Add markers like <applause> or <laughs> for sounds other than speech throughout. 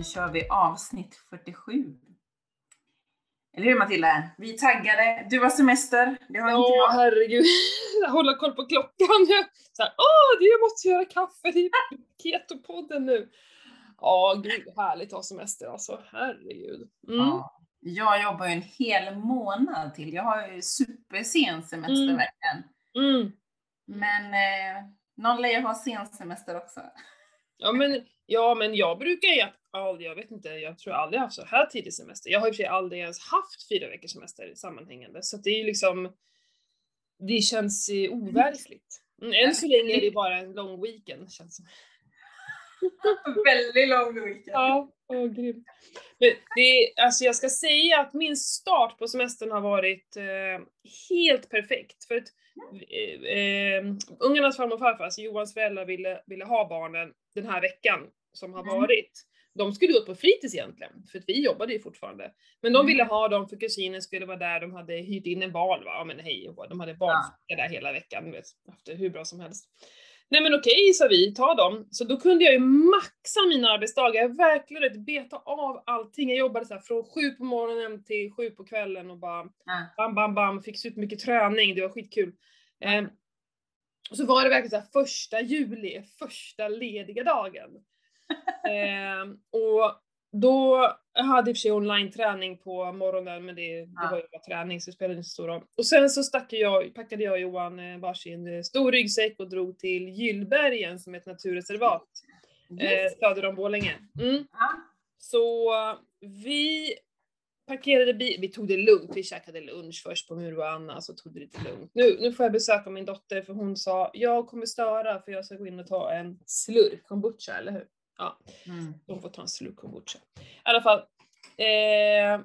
Nu kör vi avsnitt 47. Eller hur Matilda? Vi är taggade. Du har semester, det har inte Ja, jag. herregud. <laughs> Hålla koll på klockan. Så här, Åh, jag måste göra kaffe i Keto-podden nu. Ja, gud härligt att ha semester alltså. Herregud. Mm. Ja. Jag jobbar ju en hel månad till. Jag har ju supersen semester Mm. verkligen. Mm. Men eh, någon lär ju ha sen semester också. Ja, men, ja, men jag brukar ju aldrig, jag vet inte, jag tror jag aldrig haft så här tidig semester. Jag har i och för sig aldrig ens haft fyra veckors semester sammanhängande, så det är ju liksom, det känns overkligt. Mm, än så länge är det bara en lång weekend, känns som. <laughs> Väldigt lång weekend. Ja, åh grymt. Men det, alltså jag ska säga att min start på semestern har varit eh, helt perfekt. För att eh, eh, ungarnas farmor och farfar, alltså Johans föräldrar, ville, ville ha barnen den här veckan som har Mm. varit. De skulle gå på fritids egentligen, för vi jobbade ju fortfarande. Men de ville Mm. ha dem för kusinen skulle vara där, de hade hyrt in en bal va, ja men hej de hade barnfika där hela veckan, vet, haft det hur bra som helst. Nej men okej, sa vi, ta dem. Så då kunde jag ju maxa mina arbetsdagar, jag verkligen beta av allting. Jag jobbade så här från sju på morgonen till sju på kvällen och bara Ja. bam, bam, bam, fick supermycket träning, det var skitkul. Eh, och så var det verkligen så här första juli, första lediga dagen. Eh, och då jag hade i och för sig online-träning på morgonen, men det, det Ja. var ju bara träning så det spelade inte så stor roll. Och sen så stack jag, packade jag och Johan eh, varsin eh, stor ryggsäck och drog till Gyllbergen som är ett naturreservat eh, söder om Borlänge. Mm. Ja. Så vi parkerade bil, vi tog det lugnt, vi käkade lunch först på Anna, så tog det lite lugnt. Nu, nu får jag besöka min dotter för hon sa, jag kommer störa för jag ska gå in och ta en slurk kombucha, eller hur? Ja, Mm. hon får ta en slurk kombucha. I alla fall, eh,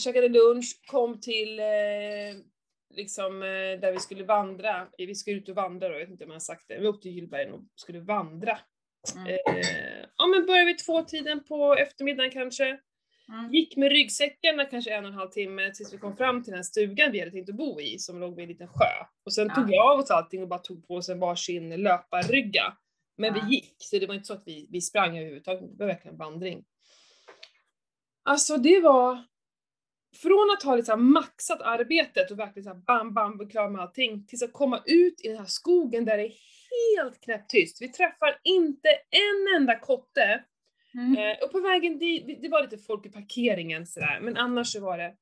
käkade lunch, kom till eh, liksom eh, där vi skulle vandra, vi skulle ut och vandra då, jag vet inte om jag har sagt det, vi åkte till Gyllbergen och skulle vandra. Mm. Eh, ja men började vid två-tiden på eftermiddagen kanske. Mm. Gick med ryggsäcken där kanske en och en halv timme tills vi kom fram till den här stugan vi hade tänkt att bo i som låg vid en liten sjö. Och sen Ja. tog jag av oss allting och bara tog på oss en varsin löparrygga. Men vi gick, så det var inte så att vi, vi sprang överhuvudtaget, det var verkligen vandring. Alltså det var, från att ha liksom maxat arbetet och verkligen så bam bam klar med allting, tills att komma ut i den här skogen där det är helt knäpptyst. Vi träffar inte en enda kotte. Mm. Eh, och på vägen dit, det var lite folk i parkeringen sådär, men annars så var det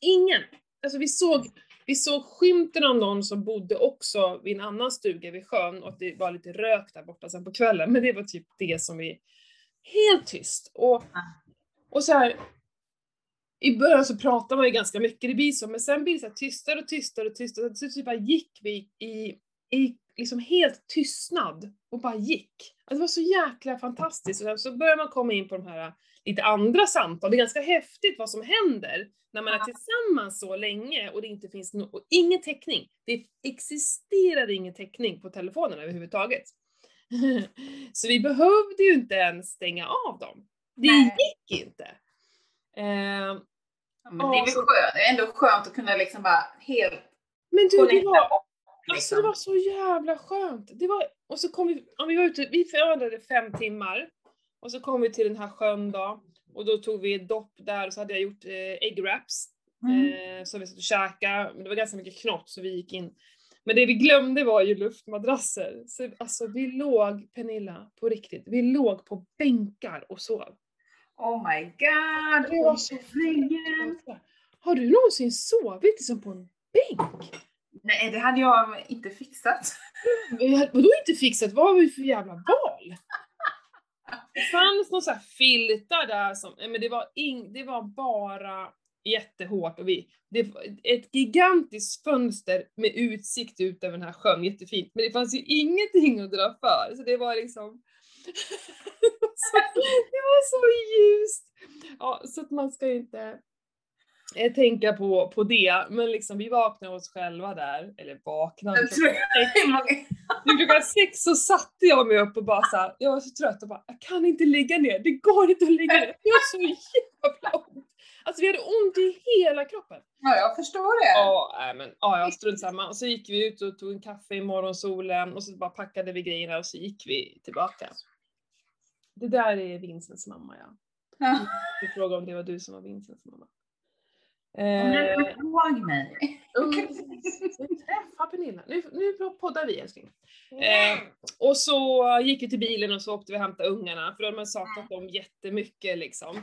ingen. Alltså vi såg, vi såg skymten av någon som bodde också vid en annan stuga vid sjön och att det var lite rök där borta sen på kvällen, men det var typ det som vi, helt tyst. Och, och så här. i början så pratar man ju ganska mycket, det blir så, men sen blir det så tystare och tystare och tystare, så typ bara gick vi i, i liksom helt tystnad och bara gick. Alltså det var så jäkla fantastiskt. Och sen så börjar man komma in på de här lite andra samtal. Det är ganska häftigt vad som händer när man är tillsammans så länge och det inte finns no- och ingen täckning. Det existerade ingen täckning på telefonen överhuvudtaget. <laughs> så vi behövde ju inte ens stänga av dem. Det Nej. gick inte. Eh, Ja, men det är väl skönt, det är ändå skönt att kunna liksom bara helt men du, det var, bort. Alltså liksom. det var så jävla skönt. Det var, och så kom vi, ja, vi var ute, vi förändrade fem timmar. Och så kom vi till den här sjön då. Och då tog vi ett dopp där och så hade jag gjort eh, egg wraps. Mm. Eh, som vi satt och käkade. Men det var ganska mycket knott så vi gick in. Men det vi glömde var ju luftmadrasser. Så alltså vi låg, Pernilla, på riktigt. Vi låg på bänkar och sov. Oh my god! Det var så. Har du någonsin sovit liksom på en bänk? Nej, det hade jag inte fixat. Vadå inte fixat? Vad har vi för jävla val? Det fanns någon sån här filtar där som, men det var, ing, det var bara jättehårt och vi, det var ett gigantiskt fönster med utsikt ut över den här sjön, jättefint, men det fanns ju ingenting att dra för, så det var liksom det <laughs> var så, det var så ljust! Ja, så att man ska ju inte eh, tänka på, på det, men liksom vi vaknade oss själva där, eller vaknade, Jag tror klockan sex så satte jag mig upp och bara så här, jag var så trött och bara, jag kan inte ligga ner, det går inte att ligga ner, det gör så jävla ont. Alltså vi hade ont i hela kroppen. Ja, jag förstår det. Ja, men ja, ja, strunt samma. Och så gick vi ut och tog en kaffe i morgonsolen och så bara packade vi grejerna och så gick vi tillbaka. Det där är Vincents mamma ja. Ja. Du frågade om det var du som var Vincents mamma. Hon Eh, kommer ihåg mig. <laughs> Mm, Träffa Pernilla. Nu, nu poddar vi älskling. Eh, och så gick vi till bilen och så åkte vi och hämtade ungarna för de hade saknat dem jättemycket liksom.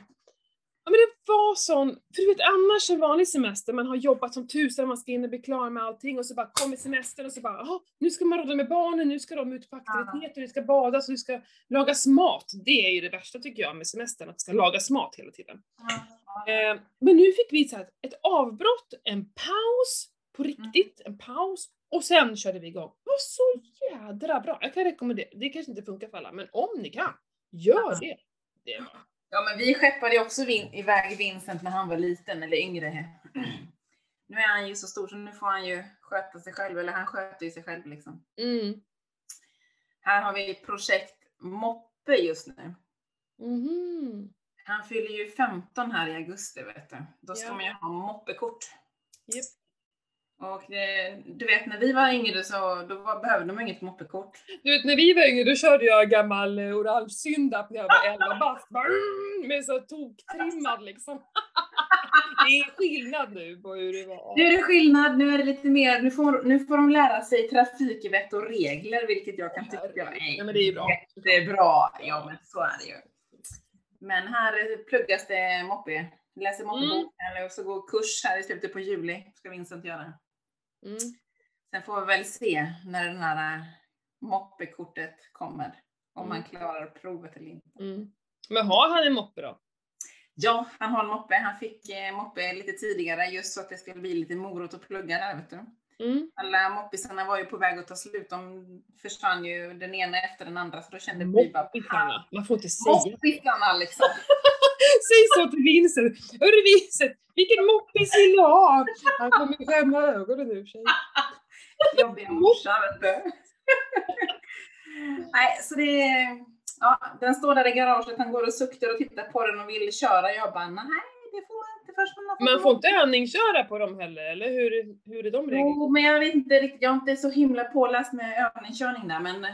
Ja men det var sån, för du vet annars en vanlig semester, man har jobbat som tusan, man ska in och bli klar med allting och så bara kommer semestern och så bara, jaha, nu ska man råda med barnen, nu ska de ut på aktiviteter, det ska badas och det ska lagas mat. Det är ju det värsta tycker jag med semestern, att det ska lagas mat hela tiden. Eh, men nu fick vi så här ett avbrott, en paus, på riktigt, en paus, och sen körde vi igång. Det var så jädra bra. Jag kan rekommendera, det kanske inte funkar för alla, men om ni kan, gör det. det var. Ja, men vi skeppade ju också vin iväg Vincent när han var liten eller yngre. <clears throat> Nu är han ju så stor så nu får han ju sköta sig själv, eller han sköter ju sig själv liksom. Mm. Här har vi projekt moppe just nu. Mhm. Han fyller ju 15 här i augusti vet du. Då ska Ja. man ju ha moppekort. Japp. Och det, du vet när vi var yngre så då var, behövde man inget moppekort. Du vet när vi var yngre då körde jag gammal eh, oral syndap när jag var 11 bast. Mm, Med så toktrimmad liksom. Det är skillnad nu på hur det var. Nu är det skillnad, nu är det lite mer, nu får, nu får de lära sig trafikvett och regler vilket jag kan tycka är Ja, men det är bra. jättebra. Ja men så är det ju. Men här pluggas det moppe. Läser moppebok eller så går kurs här i slutet på juli, ska Vincent göra. Mm. Sen får vi väl se när den här moppekortet kommer. Om Mm. man klarar provet eller inte. Mm. Men har han en moppe då? Ja, han har en moppe. Han fick eh, moppe lite tidigare just så att det skulle bli lite morot att plugga där vet du. Mm. Alla moppisarna var ju på väg att ta slut. De försvann ju den ena efter den andra så då kände vi bara Moppisarna. Man får inte säga. Moppisarna liksom. <laughs> Säg så till Vincent. Hörru Vincent, vilken moppis vill du ha? Han kommer skämma ögonen ur sig. <laughs> Jobbiga morsan vet du. <laughs> Nej, så det Ja, den står där i garaget. Han går och suktar och tittar på den och vill köra. Jag bara, nej det får man inte först. Man Man får inte övningsköra på dem heller, eller hur, hur är de reglerna? Jo, men jag vet inte riktigt. Jag är inte så himla påläst med övningskörning där, men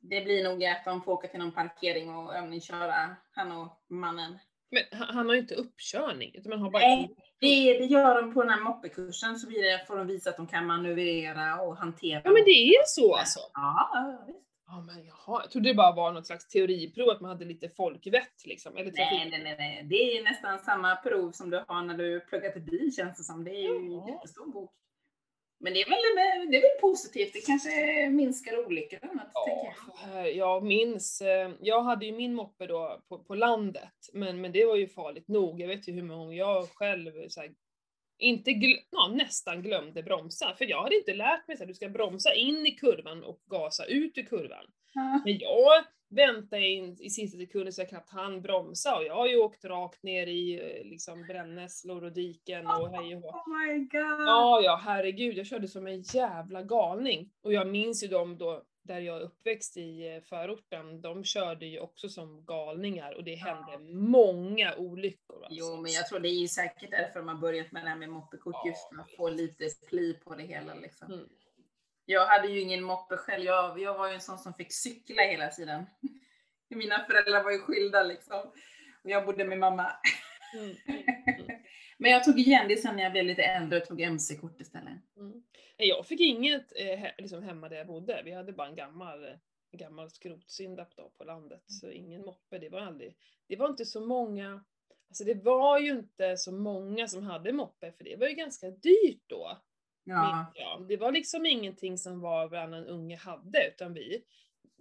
det blir nog att de får åka till någon parkering och övningsköra, han och mannen. Men han har ju inte uppkörning, utan man har bara... Nej. Det, det gör de på den här moppekursen, så blir det, får de visa att de kan manövrera och hantera. Ja men det är så alltså? Ja, visst. Ja men jaha, jag trodde det bara var något slags teoriprov, att man hade lite folkvett liksom, eller Nej, nej, nej, nej. Det är nästan samma prov som du har när du pluggar till bil känns det som. Det är ju en jättestor bok. Men det är väl, det är väl positivt. Det kanske minskar olyckor och annat, tänker jag. Ja, här- jag minns, eh, jag hade ju min moppe då på, på landet, men, men det var ju farligt nog. Jag vet ju hur många jag själv så här, inte ja, nästan glömde bromsa, för jag hade inte lärt mig att du ska bromsa in i kurvan och gasa ut ur kurvan. Ja. Men jag väntade in i sista sekunden så jag knappt hann bromsa och jag har ju åkt rakt ner i eh, liksom brännässlor och diken och hej och hå. Oh my god. Ja, ja, herregud, jag körde som en jävla galning. Och jag minns ju dem då, där jag är uppväxt i eh, förorten, de körde ju också som galningar och det hände många olyckor. Alltså. Jo, men jag tror det är ju säkert därför har börjat med det här med moppekort, Ja. just för att få lite pli på det hela liksom. Mm. Jag hade ju ingen moppe själv. Jag, jag var ju en sån som fick cykla hela tiden. <laughs> Mina föräldrar var ju skilda liksom. Och jag bodde med mamma. Mm. <laughs> Men jag tog igen det sen när jag blev lite äldre och tog mc-kort istället. Mm. Jag fick inget eh, liksom hemma där jag bodde, vi hade bara en gammal, eh, en gammal skrotsyndap då på landet, så ingen moppe, det var aldrig, det var inte så många, alltså det var ju inte så många som hade moppe, för det var ju ganska dyrt då. Ja. jag. Det var liksom ingenting som var varannan unge hade, utan vi,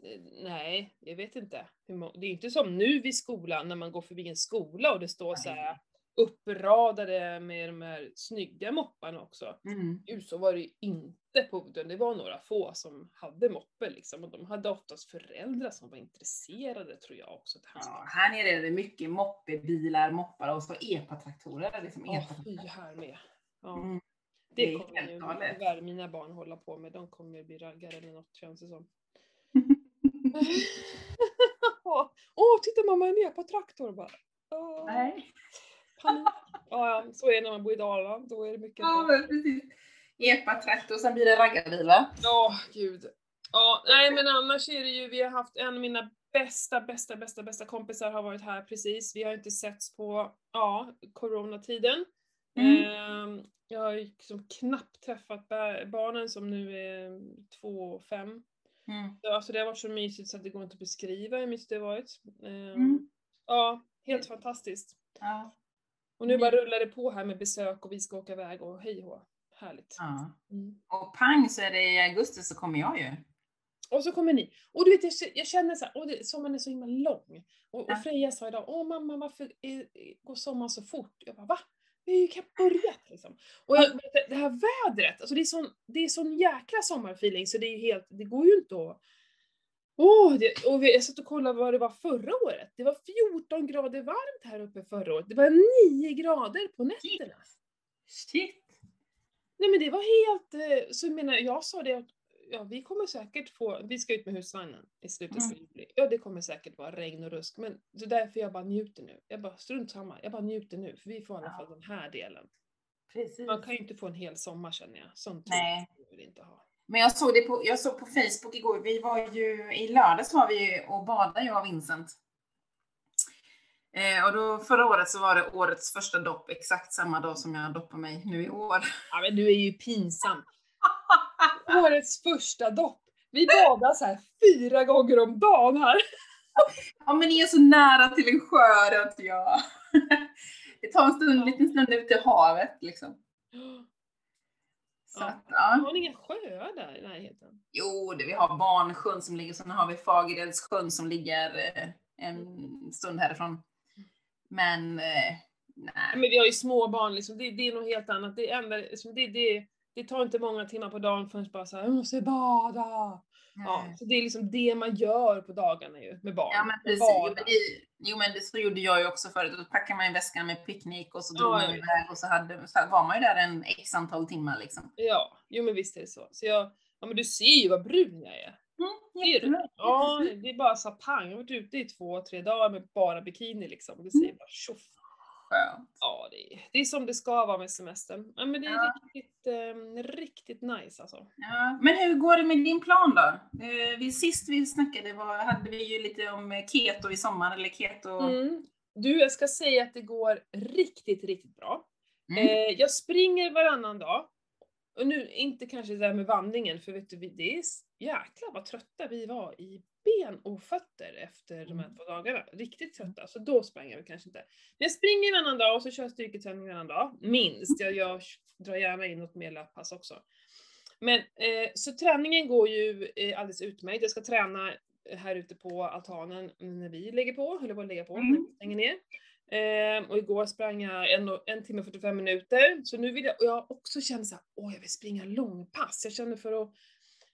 eh, nej, jag vet inte. Det är inte som nu vid skolan, när man går förbi en skola och det står så här uppradade med de här snygga mopparna också. Mm. Gud, så var det ju inte på utan det var några få som hade moppe liksom, och de hade oftast föräldrar som var intresserade tror jag också. Ja, här nere är det mycket moppebilar, moppar och så epatraktorer. Liksom Åh, epa fy här med. Ja. Mm. Det, det kommer ju tyvärr mina barn hålla på med. De kommer ju bli raggare eller något känns det som. <laughs> <laughs> Åh, oh, titta mamma en epatraktor bara. Åh, Nej. Panik. Ja, så är det när man bor i Dalarna. Då är det mycket. Ja, men precis. Epatraktor, sen blir det raggarbil va? Ja, gud. Ja, nej men annars är det ju, vi har haft en av mina bästa, bästa, bästa, bästa kompisar har varit här precis. Vi har inte setts på, ja, coronatiden. Mm. Ehm, jag har liksom knappt träffat barnen som nu är två och fem. Mm. Alltså det har varit så mysigt så att det går inte att beskriva hur mysigt det har varit. Ehm, Mm. Ja, helt fantastiskt. Ja. Och nu Mm. bara rullar det på här med besök och vi ska åka iväg och hej och hå. Härligt. ja. Mm. Och pang så är det i augusti så kommer jag ju. Och så kommer ni. Och du vet, jag, jag känner så här, åh, det, sommaren är så himla lång. Och, och Ja. Freja sa idag, åh mamma varför är, går sommaren så fort? Jag bara, va? Vi har ju knappt börjat liksom. Och jag, det- det här vädret, alltså det är sån, det är sån jäkla sommarfeeling så det är helt, det går ju inte att Åh, det, och jag satt och kollade vad det var förra året. Det var 14 grader varmt här uppe förra året. Det var 9 grader på nätterna. Shit! Nej men det var helt, eh, så jag menar, jag sa det att ja, vi kommer säkert få, vi ska ut med husvagnen i slutet av Mm. juli. Ja det kommer säkert vara regn och rusk men det är därför jag bara njuter nu. Jag bara strunt samma, jag bara njuter nu för vi får i alla fall den här delen. Precis. Man kan ju inte få en hel sommar känner jag, sånt Nej. vill vi inte ha. Men jag såg det på, jag såg på Facebook igår, vi var ju, i lördags var vi och badade jag och Vincent. Eh, och då förra året så var det årets första dopp, exakt samma dag som jag doppar mig nu i år. Ja men du är ju pinsam. <laughs> Årets första dopp. Vi badar så här fyra gånger om dagen här. Ja men ni är så nära till en sjö, inte jag. <laughs> Det tar en stund, en liten stund ut i havet liksom. Så Ja. att, ja. Har ni inga sjöar där i närheten? Jo, det, vi har Barnsjön som ligger, sen har vi Fagerälvssjön som ligger eh, en stund härifrån. Men eh, nej. Men vi har ju små barn liksom, det, det är något helt annat. Det, enda, liksom, det, det, det tar inte många timmar på dagen förrän bara såhär, jag måste bada. Ja, så det är liksom det man gör på dagarna ju, med barn. Ja men precis. Jo men, det, jo men det så gjorde jag ju också förut. Då packade man en väska med picknick och så drog Ja, man iväg och så, hade, så var man ju där en x antal timmar liksom. Ja, jo men visst är det så. Så jag, ja men du ser ju vad brun jag är. Mm, jättebra. Ja, det är bara så pang. Jag har varit ute i två, tre dagar med bara bikini liksom. Och det säger bara tjoff. Skönt. Ja, det är, det är som det ska vara med semestern. Ja, men det är Ja. riktigt, eh, riktigt nice alltså. Ja, men hur går det med din plan då? Eh, vi, sist vi snackade var, hade vi ju lite om keto i sommar, eller keto... Mm. Du, jag ska säga att det går riktigt, riktigt bra. Mm. Eh, jag springer varannan dag. Och nu, inte kanske det där med vandringen, för vet du, det är jäklar vad trötta vi var i ben och fötter efter de här Mm. två dagarna. Riktigt trötta, så då sprang jag kanske inte. Men jag springer varannan dag och så kör jag styrketräning varannan dag, minst. Jag, jag drar gärna in något mer löppass också. Men, eh, så träningen går ju eh, alldeles utmärkt. Jag ska träna här ute på altanen när vi lägger på, höll på att lägga på, Mm. när vi stänger ner. Ehm, och igår sprang jag en, en timme och 45 minuter. Så nu vill jag, och jag också känt såhär, åh jag vill springa långpass. Jag känner för att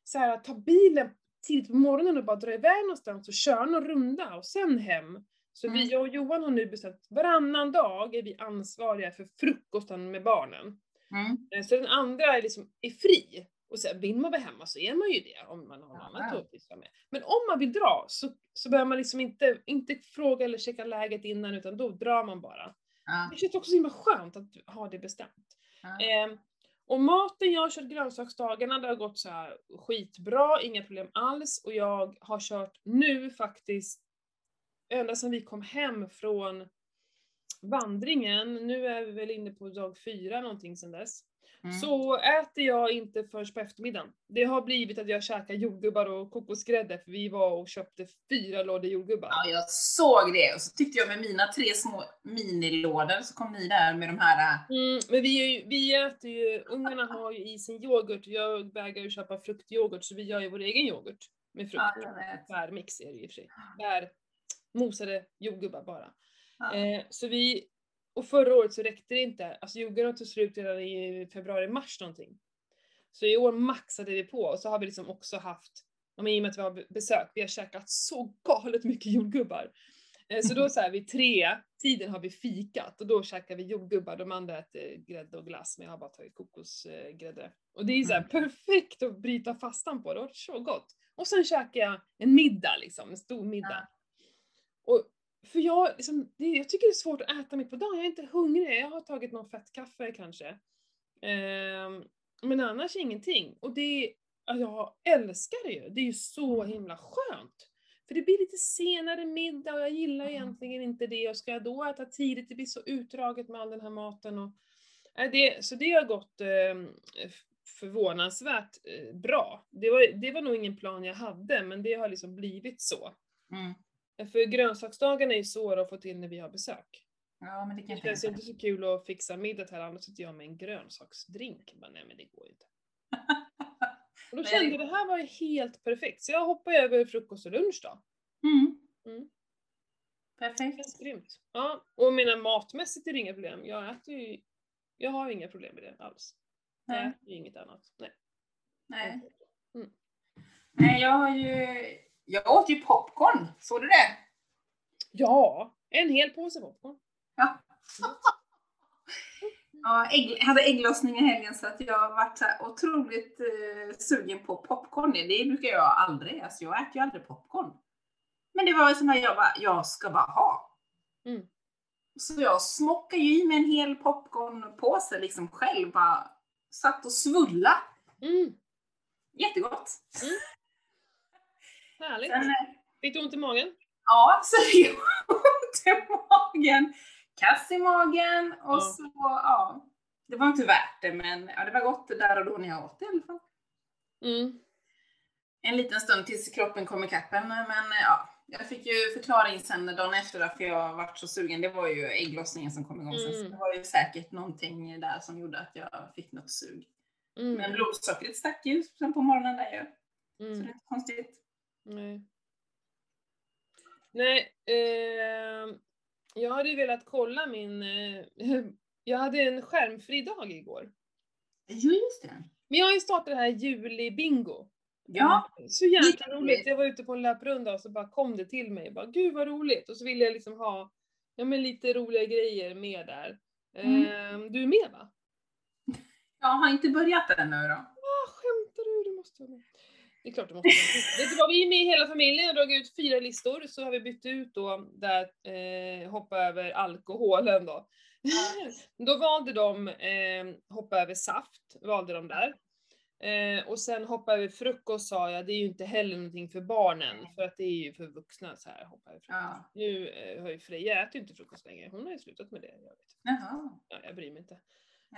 så här, ta bilen tidigt på morgonen och bara dra iväg någonstans och köra någon runda och sen hem. Så vi, Mm. jag och Johan har nu bestämt, varannan dag är vi ansvariga för frukosten med barnen. Mm. Eh, Så den andra är liksom är fri. Och sen vill man vara hemma så är man ju det om man har något Ja. annat att pyssla med. Men om man vill dra så, så behöver man liksom inte, inte fråga eller checka läget innan utan då drar man bara. Ja. Det känns också så himla skönt att ha det bestämt. Ja. Ehm, och maten, jag har kört grönsaksdagarna, det har gått så här skitbra, inga problem alls. Och jag har kört nu faktiskt, ända sedan vi kom hem från vandringen, nu är vi väl inne på dag fyra någonting sedan dess. Mm. Så äter jag inte förrän på eftermiddagen. Det har blivit att jag käkar jordgubbar och kokosgrädde för vi var och köpte fyra lådor jordgubbar. Ja, jag såg det och så tyckte jag med mina tre små minilådor så kom ni där med de här... äh, Mm, men vi, ju, vi äter ju, ungarna har ju i sin yoghurt, jag vägrar ju köpa fruktyoghurt så vi gör ju vår egen yoghurt med frukt. Ja. Bärmix är det ju i och för sig. Bär, mosade jordgubbar bara. Ja. Eh, så vi, och förra året så räckte det inte, alltså jordgubbarna tog slut redan i februari-mars någonting. Så i år maxade vi på och så har vi liksom också haft, men i och med att vi har be- besök, vi har käkat så galet mycket jordgubbar. Eh, Så då så här vid tre tiden har vi fikat och då käkar vi jordgubbar, de andra äter grädde och glass men jag har bara tagit kokosgrädde. Och det är så här perfekt att bryta fastan på, det har varit så gott. Och sen käkar jag en middag liksom, en stor middag. Och för jag, liksom, det, jag tycker det är svårt att äta mitt på dagen, jag är inte hungrig, jag har tagit någon fettkaffe kanske. Ehm, men annars ingenting. Och det, ja, jag älskar det ju, det är ju så himla skönt. För det blir lite senare middag och jag gillar Mm. egentligen inte det och ska jag då äta tidigt, det blir så utdraget med all den här maten och Nej, det, så det har gått eh, förvånansvärt eh, bra. Det var, det var nog ingen plan jag hade, men det har liksom blivit så. Mm. För grönsaksdagarna är ju svåra att få till när vi har besök. Ja, men det kan Det jag känns ju inte så kul att fixa middag alla, annars sitter jag med en grönsaksdrink. Men nej men det går ju inte. <laughs> Och då kände jag det här var ju helt perfekt, så jag hoppar över frukost och lunch då. Mm. Mm. Perfekt. känns grymt. Ja, och jag menar matmässigt är det inga problem. Jag äter ju, jag har ju inga problem med det alls. Jag Nej. äter ju inget annat. Nej. Nej. Mm. Nej, jag har ju... Jag åt ju popcorn. Såg du det? Ja, en hel påse popcorn. Ja. <laughs> Ja, ägg, jag hade ägglossning i helgen så att jag varit så otroligt eh, sugen på popcorn. Det brukar jag aldrig. Alltså jag äter ju aldrig popcorn. Men det var ju som att jag bara, jag ska bara ha. Mm. Så jag smockade ju i mig en hel popcornpåse liksom själv. Bara satt och svulla. Mm, Jättegott. Härligt. Sen, Fick du ont i magen? Ja, så gjorde ont i magen. Kass i magen och Ja. så, ja. Det var inte värt det, men ja, det var gott där och då när jag åt det i alla fall. Mm. En liten stund tills kroppen kom ikapp en, men ja. Jag fick ju förklaring sen dagen efter varför jag varit så sugen. Det var ju ägglossningen som kom igång sen. Så Mm. det var ju säkert någonting där som gjorde att jag fick något sug. Men Mm. blodsockret stack ju sen på morgonen där ju. Så det är Mm. konstigt. Nej. Nej, eh, jag hade ju velat kolla min... Eh, <laughs> jag hade en skärmfri dag igår. Jo, just det. Men jag har ju startat det här juli-bingo. Ja. Så jäkla Jätteroligt. roligt. Jag var ute på en löprunda och så bara kom det till mig. Bara, Gud vad roligt! Och så ville jag liksom ha ja, men lite roliga grejer med där. Mm. Eh, du är med va? Jag har inte börjat ännu då. Ah, skämtar du? Du måste vara med. Det är klart du måste. Vet du vad, vi är med hela familjen. Har dragit ut fyra listor, så har vi bytt ut då där eh, hoppa över alkoholen då. <laughs> då valde de eh, hoppa över saft, valde de där. Eh, och sen hoppa över frukost sa jag, det är ju inte heller någonting för barnen, för att det är ju för vuxna så här hoppa över frukost. Ja. Nu eh, har ju Freja äter ju inte frukost längre, hon har ju slutat med det. Jag, vet. Jaha. Ja, jag bryr mig inte.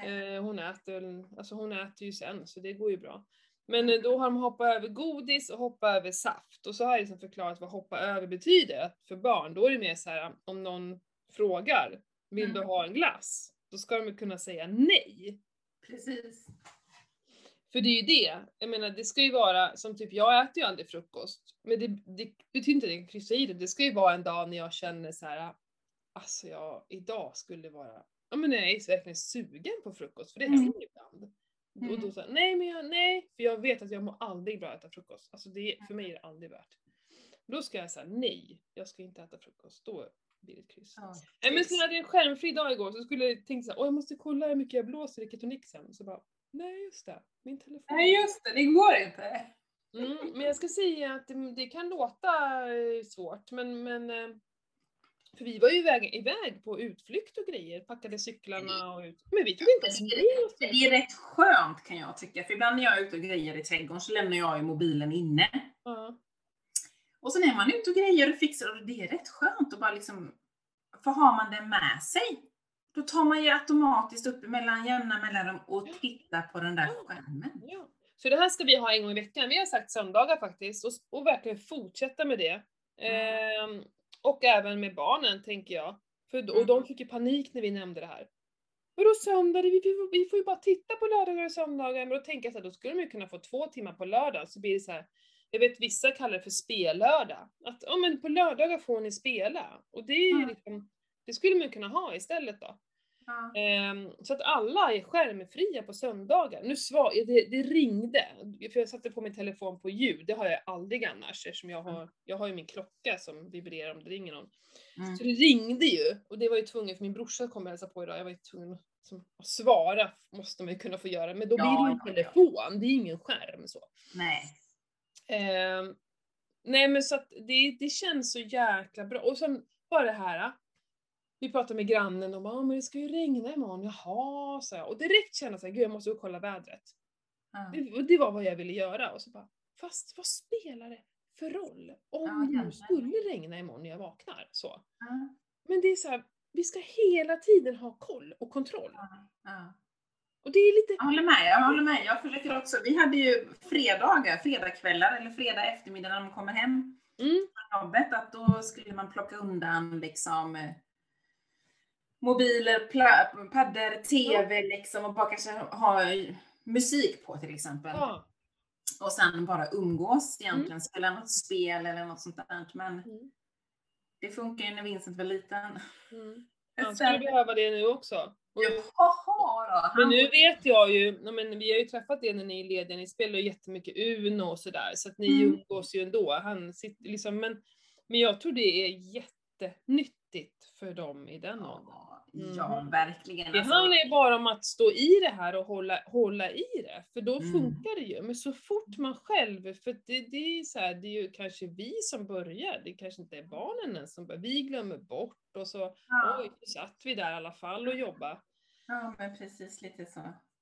Eh, hon, äter, alltså hon äter ju sen, så det går ju bra. Men eh, då har de hoppat över godis och hoppat över saft. Och så har jag liksom förklarat vad hoppa över betyder för barn. Då är det mer så här om någon frågar, vill du Mm. ha en glass? Då ska de kunna säga nej. Precis. För det är ju det, jag menar det ska ju vara, som typ jag äter ju aldrig frukost. Men det, det betyder inte att jag kan kryssa i det, det ska ju vara en dag när jag känner så här. alltså jag, idag skulle vara, ja men jag är verkligen sugen på frukost, för det Mm. händer ibland. Och då Mm. här, nej men jag, nej, för jag vet att jag mår aldrig bra att äta frukost. Alltså det, för mig är det aldrig värt. Då ska jag säga nej, jag ska inte äta frukost, då blir det ett kryss. Ja, men sen hade jag en skärmfri dag igår, så skulle jag tänka såhär, åh jag måste kolla hur mycket jag blåser i ketonik sen. Så bara, nej just det, min telefon. Nej just det, det går inte. Mm, men jag ska säga att det, det kan låta eh, svårt, men, men eh, för vi var ju iväg, iväg på utflykt och grejer, packade cyklarna och ut. Men vi tog inte ens med oss Det är rätt skönt kan jag tycka, för ibland när jag är ute och grejer i trädgården så lämnar jag ju mobilen inne. Ja. Och sen är man ute och grejer och fixar och det är rätt skönt att bara liksom, för har man den med sig, då tar man ju automatiskt upp mellan jämna mellanrum och tittar på den där skärmen. Ja. Så det här ska vi ha en gång i veckan. Vi har sagt söndagar faktiskt och, och verkligen fortsätta med det. Ehm, och även med barnen tänker jag. För, och de fick ju panik när vi nämnde det här. Vadå söndag? Vi, vi, vi får ju bara titta på lördagar och söndagar. Men då tänker jag så här, då skulle de ju kunna få två timmar på lördag. Så blir det så här, jag vet vissa kallar det för spellördag. Att ja men på lördagar får ni spela. Och det är Mm. liksom, det skulle man kunna ha istället då. Ja. Ehm, så att alla är skärmfria på söndagar. Nu svar, det, det ringde, för jag satte på min telefon på ljud, det har jag aldrig annars eftersom jag har, jag har ju min klocka som vibrerar om det ringer någon. Mm. Så det ringde ju och det var ju tvungen för min brorsa kom och hälsade på idag, jag var ju tvungen att, som, att svara, måste man ju kunna få göra, men då Ja, blir det ju ja, telefon, det är ingen skärm så. Nej. Ehm, nej men så att det, det känns så jäkla bra. Och sen bara det här. Vi pratade med grannen och bara, "Ah, men det ska ju regna imorgon, jaha, så jag. Och direkt kände jag såhär, gud jag måste gå och kolla vädret. Ja. Det, det var vad jag ville göra. Och så bara, fast vad spelar det för roll om Ja, det nu skulle regna imorgon när jag vaknar? Så. Ja, Men det är så här, vi ska hela tiden ha koll och kontroll. ja. Och det är lite... Jag håller med, jag håller med. Jag försöker också. Vi hade ju fredagar, fredagskvällar eller fredag eftermiddag när de kommer hem Mm, från jobbet, att då skulle man plocka undan liksom eh, mobiler, paddor, TV liksom och bara kanske ha musik på till exempel. ja. Och sen bara umgås egentligen, spela något spel eller något sånt där. Men Mm, det funkar ju när Vincent var liten. mm. <laughs> Han skulle behöva det nu också. Och, Jaha men nu vet jag ju, ja, men vi har ju träffat er när ni är lediga, ni spelar ju jättemycket Uno och sådär, så att ni Mm. umgås ju ändå. Han sitter liksom, men, men jag tror det är jättenyttigt för dem i den åldern. Ja, ja, verkligen. Det Alltså, handlar ju bara om att stå i det här och hålla, hålla i det, för då Mm. funkar det ju. Men så fort man själv, för det, det är så här, det är ju kanske vi som börjar, det kanske inte är barnen ens som börjar. Vi glömmer bort och så, ja, oj, satt vi där i alla fall och jobbade. ja, men precis lite så.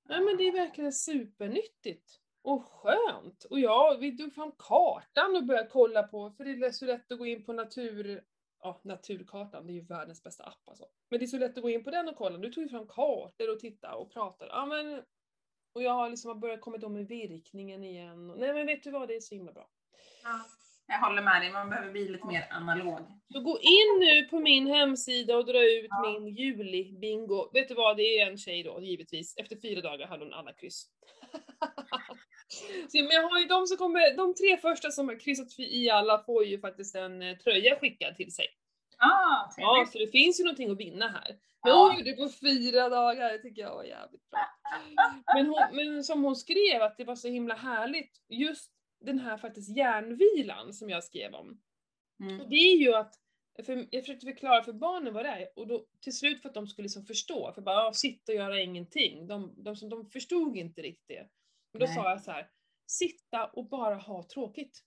Nej men det är verkligen supernyttigt. Och skönt. Och ja, vi tog fram kartan och började kolla på, för det är så lätt att gå in på natur... Ja, naturkartan, det är ju världens bästa app alltså. Men det är så lätt att gå in på den och kolla. Nu tog vi fram kartor och titta och pratade. Ja men... Och jag har liksom börjat komma igång med virkningen igen. Nej men vet du vad, det är så himla bra. Ja, jag håller med dig, man behöver bli lite mer analog. Så gå in nu på min hemsida och dra ut Ja. min juli-bingo. Vet du vad, det är en tjej då, givetvis. Efter fyra dagar hade hon alla kryss. <laughs> Så, men jag har ju de som kommer, de tre första som har kryssat i alla får ju faktiskt en eh, tröja skickad till sig. Ah, Ja, så det finns ju någonting att vinna här. Men hon gjorde det på fyra dagar, det tycker jag var jävligt bra. Men, hon, men som hon skrev, att det var så himla härligt, just den här faktiskt järnvilan som jag skrev om. Mm. Och det är ju att, för jag försökte förklara för barnen vad det är, och då till slut för att de skulle liksom förstå, för bara ja, sitta och göra ingenting. De, de, som- de förstod inte riktigt det. Men då Nej. sa jag så här, sitta och bara ha tråkigt.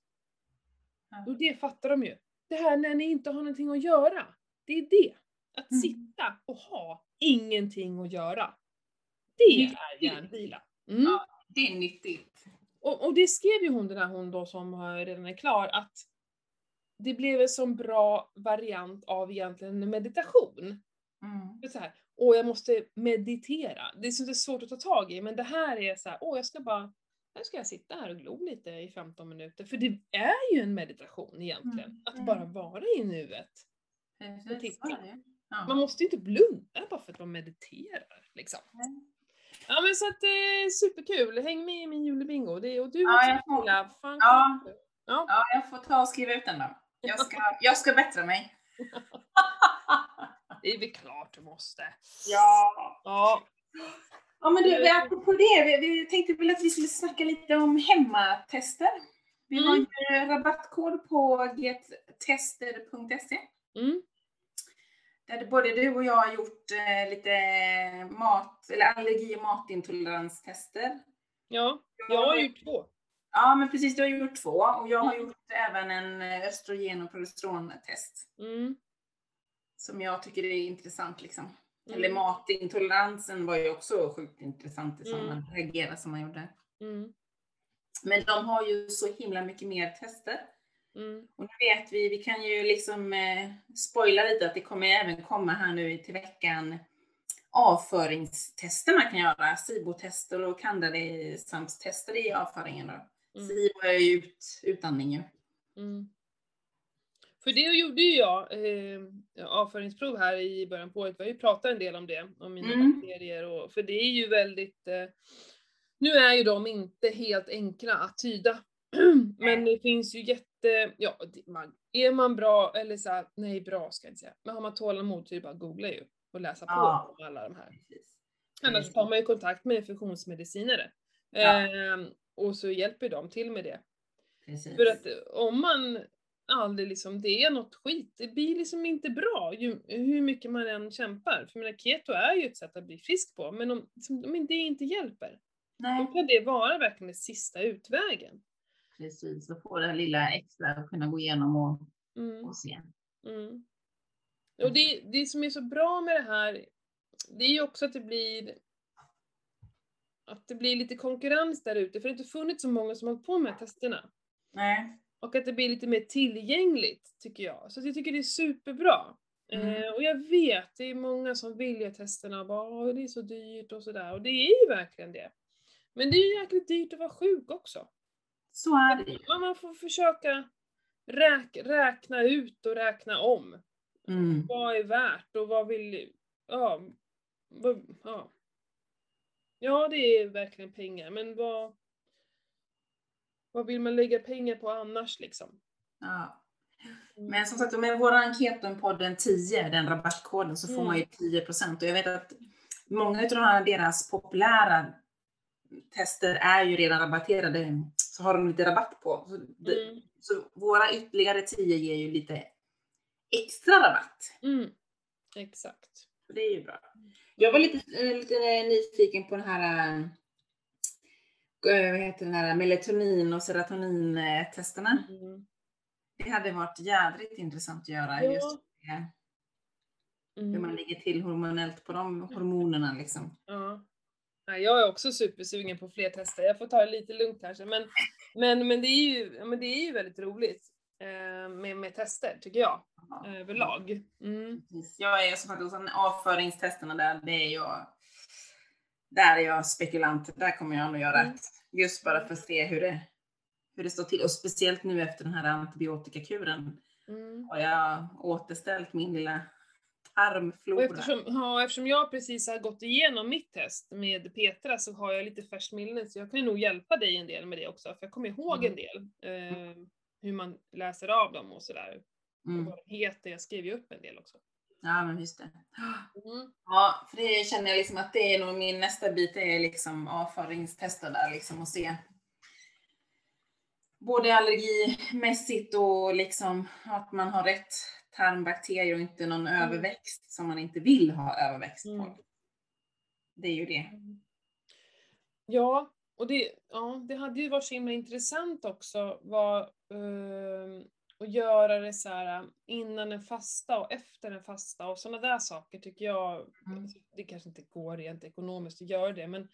Ja. Och det fattar de ju. Det här när ni inte har någonting att göra, det är det. Att Mm. sitta och ha ingenting att göra. Det är Nyttigt. järnvila. Mm. Ja. Det är nyttigt. Och, och det skrev ju hon, den här hon då som redan är klar, att det blev en sån bra variant av egentligen en meditation. Mm. Är så här, åh jag måste meditera. Det är så svårt att ta tag i, men det här är så här, åh jag ska bara, nu ska jag sitta här och glo lite i 15 minuter. För det är ju en meditation egentligen, Mm. att Mm. bara vara i nuet. Precis, titta. Ja. Man måste ju inte blunda bara för att man mediterar. Liksom. Nej. Ja men så att det är superkul, häng med i min julebingo. Det och du Ja, också jag får- Ja. ja. Ja, jag får ta och skriva ut den då. Jag ska, jag ska bättra mig. <laughs> Det är väl klart du måste. ja. Ja. Ja men du, apropå det, vi, vi tänkte väl att vi skulle snacka lite om hemmatester. Vi har Mm. ju rabattkod på gettester.se Mm. där både du och jag har gjort eh, lite mat, eller allergi och matintoleranstester. Ja, jag har gjort två. Ja men precis, du har gjort två och jag har Mm. gjort även en eh, östrogen och progesterontest. Mm. Som jag tycker är intressant liksom. Mm. Eller matintoleransen var ju också sjukt intressant i Mm. man reagerade som man gjorde. Mm. Men de har ju så himla mycket mer tester. Mm. Och nu vet vi, vi kan ju liksom eh, spoila lite att det kommer även komma här nu till veckan avföringstester man kan göra. SIBO-tester och Candida-tester i avföringen då. Mm. SIBO är ju ut, utandning ju. Mm. För det gjorde ju jag, eh, avföringsprov här i början på året, vi har ju pratat en del om det, om mina Mm. bakterier och, för det är ju väldigt, eh, nu är ju de inte helt enkla att tyda. <clears throat> Men det finns ju jätte, ja, man, är man bra, eller så här, nej bra ska jag inte säga, men har man tålamod så är det bara att googla ju och läsa på Ja. om alla de här. Annars tar man ju kontakt med funktionsmedicinare. Ja. Ehm, och så hjälper de till med det. Precis. För att om man aldrig liksom, det är något skit, det blir liksom inte bra ju, hur mycket man än kämpar. För menar, keto är ju ett sätt att bli frisk på, men om, liksom, om det inte hjälper, Nej, då kan det vara verkligen den sista utvägen. precis. Så får det här lilla extra att kunna gå igenom och, Mm, och se. mm. Och det, det som är så bra med det här, det är ju också att det blir att det blir lite konkurrens där ute, för det har inte funnits så många som har hållit på med testerna. Nej. Och att det blir lite mer tillgängligt, tycker jag. Så jag tycker det är superbra. Mm. Eh, och jag vet, det är många som vill göra testerna och bara det är så dyrt och sådär. Och det är ju verkligen det. Men det är ju jäkligt dyrt att vara sjuk också. Så är det. Ja, man får försöka räk, räkna ut och räkna om. Mm. Vad är värt och vad vill... Ja, vad, ja. ja, det är verkligen pengar, men vad... Vad vill man lägga pengar på annars liksom? Ja. Mm. Men som sagt, med vår enkät på den 10, den rabattkoden, så får Mm. man ju 10 Och jag vet att många av de här deras populära tester är ju redan rabatterade, så har de lite rabatt på. Så, det, Mm. så våra ytterligare 10 ger ju lite extra rabatt. Mm. Exakt. Så det är ju bra. Jag var lite, eh, lite nyfiken på den här, eh, vad heter den här melatonin och serotonin-testerna. Mm. Det hade varit jädrigt intressant att göra. Ja. Just det. hur man Mm. ligger till hormonellt på de hormonerna liksom. Ja. Ja, jag är också supersugen på fler tester. Jag får ta det lite lugnt kanske. Men, men, men, det, är ju, men det är ju väldigt roligt eh, med, med tester, tycker jag. Ja. Överlag. Mm. Jag är som sagt hos en avföringstesterna där, det är jag, där är jag spekulant. Där kommer jag nog göra Mm. rätt. Just bara för att se hur det, hur det står till. Och speciellt nu efter den här antibiotikakuren Mm. har jag återställt min lilla Och tarmflora. eftersom, ja, eftersom jag precis har gått igenom mitt test med Petra så har jag lite färskt minne så jag kan nog hjälpa dig en del med det också. För jag kommer ihåg en Mm. del. Eh, hur man läser av dem och sådär. Och Mm. vad de heter. Jag skrev ju upp en del också. Ja, men just det. Mm. Ja, för det känner jag liksom att det är nog min nästa bit, är liksom avföringstester där liksom och se både allergimässigt och liksom att man har rätt tarmbakterier och inte någon Mm. överväxt som man inte vill ha överväxt Mm. på. Det är ju det. Ja, och det, ja, det hade ju varit så himla intressant också var, eh, att göra det så här innan en fasta och efter en fasta och sådana där saker tycker jag, Mm. det kanske inte går rent ekonomiskt att göra det, men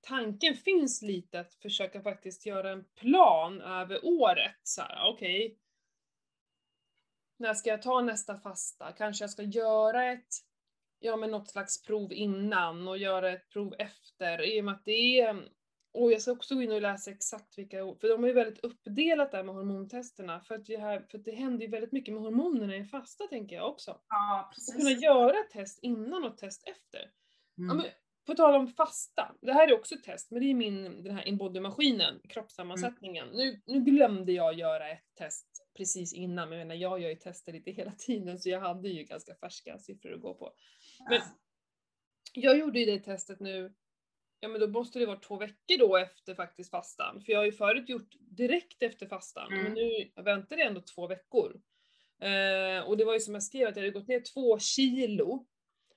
tanken finns lite att försöka faktiskt göra en plan över året. Så här, okej, när ska jag ta nästa fasta? Kanske jag ska göra ett, ja men något slags prov innan och göra ett prov efter i och med att det är och jag ska också gå in och läsa exakt vilka, för de har ju väldigt uppdelat där med hormontesterna för att det, här, för att det händer ju väldigt mycket med hormonerna i fasta tänker jag också. Ja, Att kunna precis. göra ett test innan och ett test efter. Ja, Mm. men, på tal om fasta, det här är också ett test, men det är min, den här inbodymaskinen, kroppssammansättningen. Nu, nu glömde jag göra ett test precis innan, men jag menar jag gör ju tester lite hela tiden så jag hade ju ganska färska siffror att gå på. Men jag gjorde ju det testet nu, ja men då måste det vara två veckor då efter faktiskt fastan. För jag har ju förut gjort direkt efter fastan, Mm. men nu väntade jag ändå två veckor. Eh, och det var ju som jag skrev att jag hade gått ner två kilo,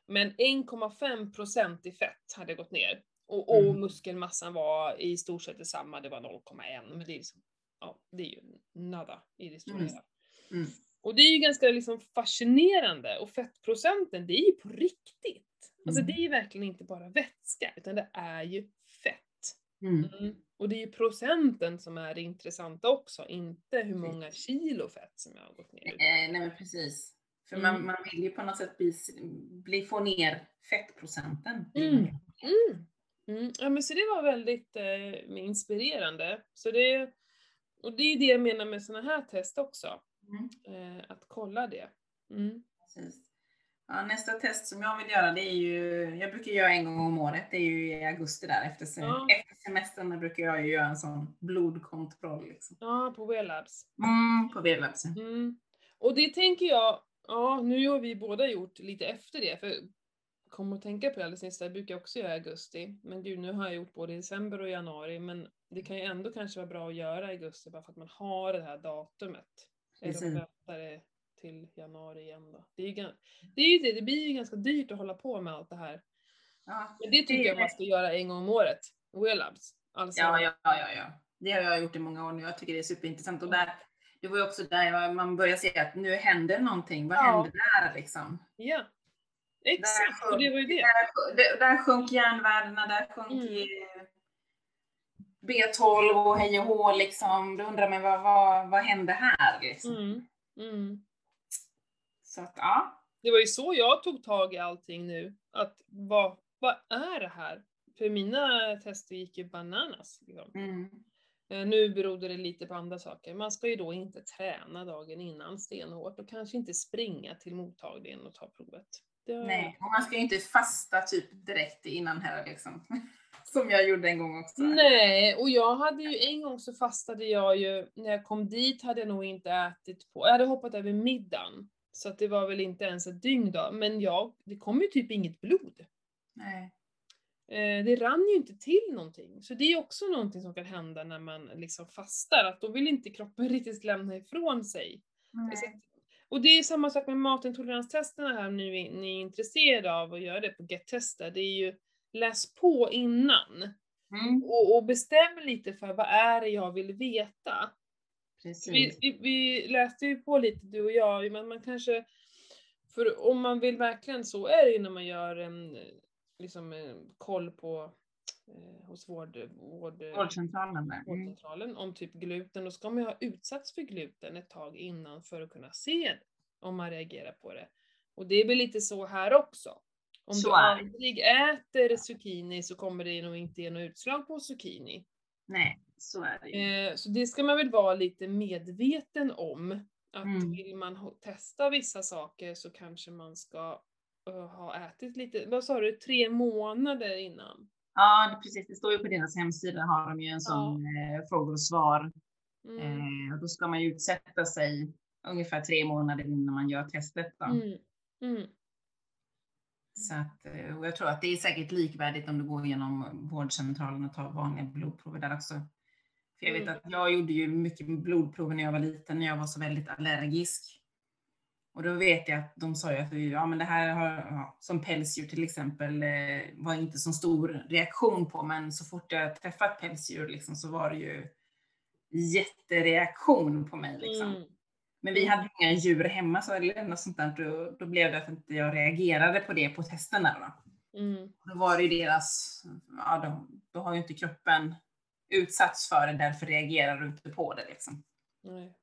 men 1,5 procent i fett hade gått ner. Och, och Mm. muskelmassan var i stort sett detsamma, det var 0,1. Men det är, liksom, ja, det är ju nada i det stora Mm. hela. Mm. Och det är ju ganska liksom fascinerande och fettprocenten det är ju på riktigt. Alltså Mm. det är ju verkligen inte bara vätska utan det är ju fett. Mm. Och det är ju procenten som är det intressanta också, inte hur många kilo fett som jag har gått ner. Eh, nej men precis. För man, Mm. man vill ju på något sätt bli, bli, få ner fettprocenten. Mm. Mm. Mm. Ja men så det var väldigt eh, inspirerande. Så det, och det är det jag menar med sådana här test också. Mm. Eh, att kolla det. Mm. Precis. Ja, nästa test som jag vill göra det är ju, jag brukar göra en gång om året, det är ju i augusti där efter, se- Ja. efter semestern där brukar jag ju göra en sån blodkontroll. Liksom. Ja, på Wellabs. Mm, på Velabsen. Mm. Och det tänker jag, ja nu har vi båda gjort lite efter det, för kom att tänka på det alldeles nyss, det brukar jag också göra i augusti. Men gud, nu har jag gjort både i december och januari, men det kan ju ändå kanske vara bra att göra i augusti bara för att man har det här datumet. Eller Precis. det till januari igen då. Det, är ju, det, är ju det, det blir ju ganska dyrt att hålla på med allt det här. Ja. Men det tycker jag man ska göra en gång om året. Wellabs. Alltså, Ja, ja, ja, ja. Det har jag gjort i många år nu. Jag tycker det är superintressant. Och där, det var ju också där man börjar se att nu händer någonting. Vad Ja. händer där liksom? ja. Exakt, Där och det var ju det. Där, där, sjönk järnvärdena, där sjönk Mm. eh, B12 och hej och hå liksom. Då undrar man vad, vad, vad hände här liksom. Mm. Mm. Så att ja. Det var ju så jag tog tag i allting nu. Att vad, vad är det här? För mina tester gick ju bananas. Liksom. Mm. Eh, Nu berodde det lite på andra saker. Man ska ju då inte träna dagen innan stenhårt och kanske inte springa till mottagningen och ta provet. Har- Nej, och man ska ju inte fasta typ direkt innan här liksom. <laughs> Som jag gjorde en gång också. Nej, och jag hade ju en gång så fastade jag ju, när jag kom dit hade jag nog inte ätit på, jag hade hoppat över middagen. Så att det var väl inte ens ett dygn då, men jag, det kom ju typ inget blod. Nej. Eh, det rann ju inte till någonting. Så det är också någonting som kan hända när man liksom fastar, att då vill inte kroppen <laughs> riktigt lämna ifrån sig. Så att- Och det är samma sak med matintoleranstesterna här, om ni, ni är intresserade av att göra det på Get-testa. Det är ju läs på innan. Mm, Och, och bestäm lite för vad är det jag vill veta. Vi, vi, vi läste ju på lite du och jag, men man kanske, för om man vill verkligen så är det ju när man gör en liksom, en koll på eh, hos vård, vård, Vårdcentralen där. Mm. vårdcentralen om typ gluten, då ska man ju ha utsatts för gluten ett tag innan för att kunna se om man reagerar på det. Och det är väl lite så här också. Om Så du aldrig äter zucchini så kommer det nog inte ge något utslag på zucchini. Nej, så är det. Eh, så det ska man väl vara lite medveten om. Att Mm. vill man testa vissa saker så kanske man ska eh, ha ätit lite, vad sa du, tre månader innan? Ja, precis. Det står ju på deras hemsida har de ju en sån eh, frågor och svar. Mm. Eh, och då ska man ju utsätta sig ungefär tre månader innan man gör testet. Då. Mm. Mm. Så att, eh, och jag tror att det är säkert likvärdigt om du går igenom vårdcentralen och tar vanliga blodprover där också. För jag vet Mm. att jag gjorde ju mycket blodprover när jag var liten, när jag var så väldigt allergisk. Och då vet jag att de sa ju att ja, men det här har, ja, som pälsdjur till exempel, eh, var inte så stor reaktion på, men så fort jag träffat pälsdjur liksom, så var det ju jättereaktion på mig. Liksom. Mm. Men vi hade inga djur hemma så eller något sånt där. Då, då blev det att inte jag reagerade på det på testerna. Då, Mm. då var det ju deras, ja då, då har ju inte kroppen utsatts för det, därför reagerar du inte på det liksom. Nej.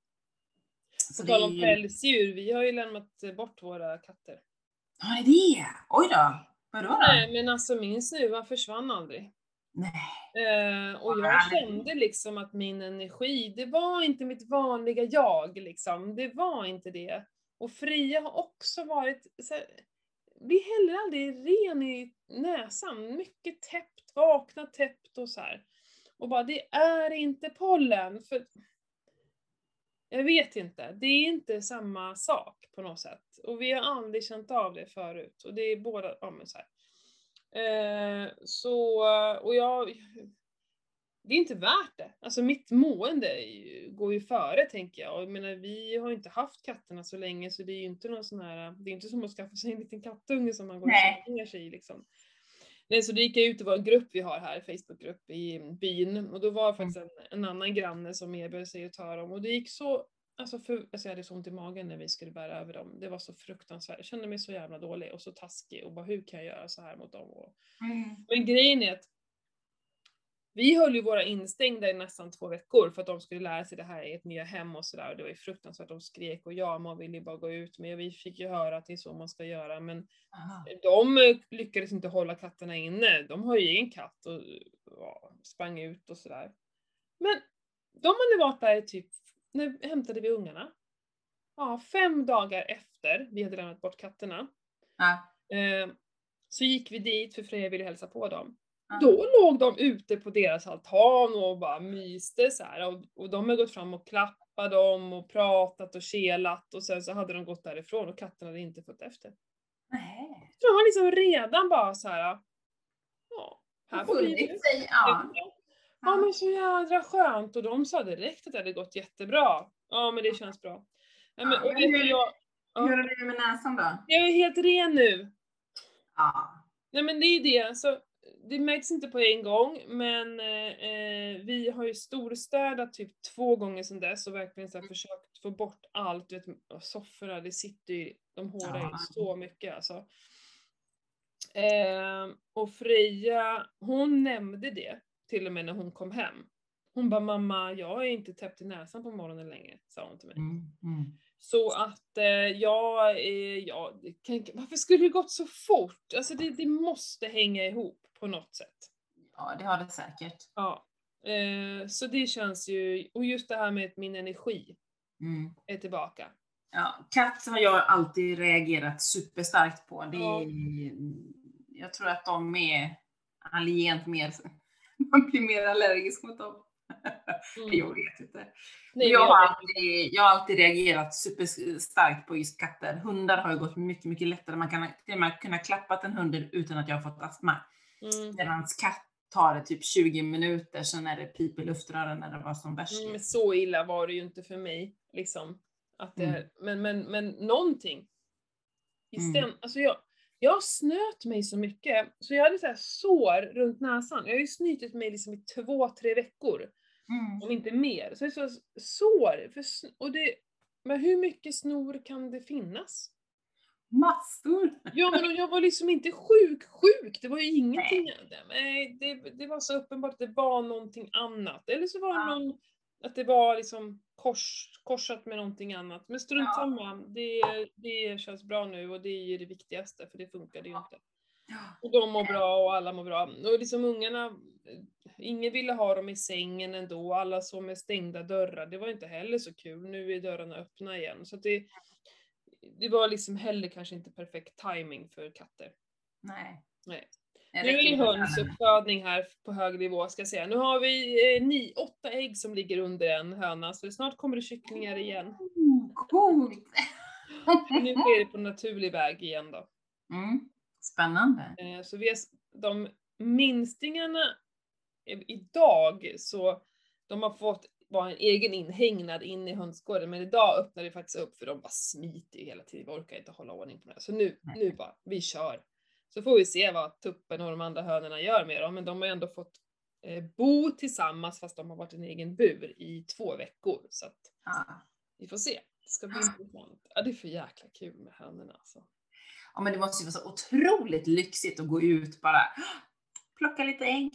Så På tal om ju- pälsdjur, vi har ju lämnat bort våra katter. Ja, det är det! Oj då! Vadå då? Nej men alltså min snuva försvann aldrig. Nej. Eh, och jag kände liksom att min energi, det var inte mitt vanliga jag liksom. Det var inte det. Och Fria har också varit, så här, blir heller aldrig ren i näsan. Mycket täppt, vaknat täppt och så här. Och bara, det är inte pollen. För jag vet inte, det är inte samma sak på något sätt. Och vi har aldrig känt av det förut. Och det är båda, ja men så här. Eh, så, och jag, det är inte värt det. Alltså mitt mående går ju före tänker jag. Och jag menar, vi har ju inte haft katterna så länge så det är ju inte någon sån här, det är inte som att skaffa sig en liten kattunge som man går och Nej. ner sig i liksom. Nej, så då gick jag ut i vår grupp vi har här, Facebookgrupp i byn och då var faktiskt en, en annan granne som erbjöd sig att ta dem och det gick så, alltså, för, alltså jag hade så ont i magen när vi skulle bära över dem. Det var så fruktansvärt, jag kände mig så jävla dålig och så taskig och bara hur kan jag göra så här mot dem? Och, Mm. men grejen är att vi höll ju våra instängda i nästan två veckor för att de skulle lära sig det här i ett nya hem och sådär. Och det var ju fruktansvärt, de skrek och ja, man ville ju bara gå ut. Men vi fick ju höra att det är så man ska göra. Men Aha. de eh, lyckades inte hålla katterna inne. De har ju egen katt och ja, sprang ut och sådär. Men de hade varit där i typ, när hämtade vi ungarna? Ja, fem dagar efter vi hade lämnat bort katterna. Ja. Eh, så gick vi dit för Freja ville hälsa på dem. Då låg de ute på deras altan och bara myste så här. Och, och de har gått fram och klappat dem och pratat och kelat och sen så hade de gått därifrån och katterna hade inte fått efter. Nej. Så de var liksom redan bara så här. ja, här får vi sig, ja. Ja men så jädra skönt och de sa direkt att det hade gått jättebra. Ja men det känns bra. Ja, men, Ja, men hur- jag, Hur är det med näsan då? jag är helt ren nu. Ja. Nej men det är ju det, alltså, det märks inte på en gång men eh, eh, vi har ju storstädat typ två gånger sedan dess och verkligen så här försökt få bort allt, du vet sofforna, det sitter ju, de hårar ju Ja. så mycket alltså. Eh, och Freja, hon nämnde det till och med när hon kom hem. Hon bara, mamma jag är inte täppt i näsan på morgonen längre, sa hon till mig. Mm. Mm. Så att eh, jag, eh, ja, det kan, varför skulle det gått så fort? Alltså det, det måste hänga ihop på något sätt. Ja, det har det säkert. Ja. Eh, så det känns ju, och just det här med att min energi Mm. är tillbaka. Ja, katt har jag alltid reagerat superstarkt på. Det Ja. är, Jag tror att de är allient mer, <laughs> man blir mer allergisk mot dem. Mm. Jag vet inte. Nej, jag, har alltid, jag har alltid reagerat superstarkt på just katter. Hundar har ju gått mycket, mycket lättare. Man kan till och med kunna klappa en hund utan att jag har fått astma. Mm, Medan katt tar det typ 20 minuter, sen är det pip i luftrören när det var som värst. mm, så illa var det ju inte för mig. Liksom. Att det, Mm. men, men, men någonting. I Mm. alltså jag, jag snöt mig så mycket, så jag hade så sår runt näsan. Jag har ju snytit mig liksom i två, tre veckor. Mm. om inte mer. Så det är så sår. För, och det, men hur mycket snor kan det finnas? Massor! Ja men jag var liksom inte sjuk, sjuk. Det var ju ingenting. Nej, det, det var så uppenbart att det var någonting annat. Eller så var det Ja. någon, att det var liksom kors, korsat med någonting annat. Men strunt Ja. samma. Det, det känns bra nu och det är ju det viktigaste för det funkade ju inte. Och de mår bra och alla mår bra. Och liksom ungarna, eh, ingen ville ha dem i sängen ändå, alla sov med stängda dörrar. Det var inte heller så kul. Nu är dörrarna öppna igen. Så det, det var liksom heller kanske inte perfekt timing för katter. Nej. Nej. Nu är det hönsuppfödning här på hög nivå ska jag säga. Nu har vi eh, ni, åtta ägg som ligger under en höna, så snart kommer det kycklingar igen. Coolt! <laughs> Nu sker det på naturlig väg igen då. Mm. Spännande. Eh, Så vi s- de minstingarna idag så de har fått vara en egen inhägnad in i hönsgården men idag öppnar det faktiskt upp för de bara smiter ju hela tiden. Vi orkar inte hålla ordning på det. Så nu, Nej. nu bara, vi kör. Så får vi se vad tuppen och de andra hönorna gör med dem men de har ändå fått eh, bo tillsammans fast de har varit i en egen bur i två veckor. Så att Ja. vi får se. Det ska bli intressant. Ja, det är för jäkla kul med hönorna alltså. ja, men det måste ju vara så otroligt lyxigt att gå ut bara plocka lite ägg.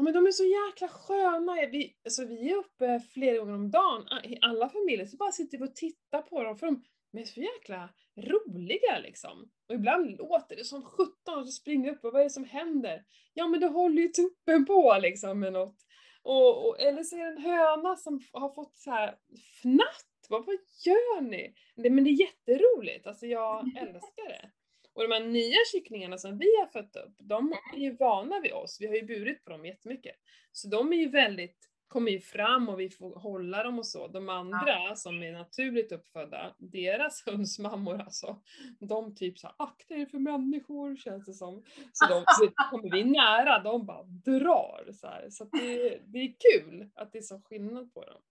Ja, men de är så jäkla sköna. Vi, alltså, vi är uppe flera gånger om dagen, a- i alla familjer, så bara sitter vi och tittar på dem för de de är så jäkla roliga liksom. Och ibland låter det som 17 och så springer jag upp och vad är det som händer? Ja men då håller ju tuppen på liksom med något. Och, och, eller så är det en höna som har fått så här fnatt. Vad, vad gör ni? Det, men det är jätteroligt, alltså jag <laughs> älskar det. Och de här nya kycklingarna som vi har fött upp, de är ju vana vid oss. Vi har ju burit på dem jättemycket. Så de är ju väldigt, kommer ju fram och vi får hålla dem och så. De andra som är naturligt uppfödda, deras <laughs> hönsmammor alltså, de typ såhär, akta er för människor känns det som. Så de, <laughs> så kommer vi nära, de bara drar så här. Så det, det är kul att det är så skillnad på dem.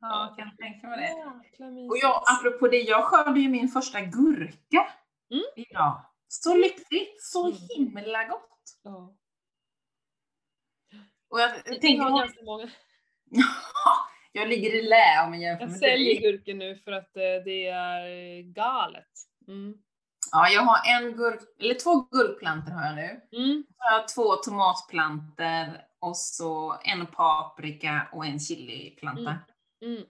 Ja, jag kan tänka mig det. Jäkla Och jag, apropå det, jag skördade ju min första gurka Mm. idag. Så lyxigt, så Mm. himla gott. Ja. Och jag Vi tänker, har ganska många. <laughs> jag ligger i lä om jag jämför Jag säljer gurkor nu för att eh, det är galet. Mm. Ja, jag har en gurk, eller två gurkplantor har jag nu. Mm. Jag har två tomatplantor och så en paprika och en chiliplanta. Mm. Mm.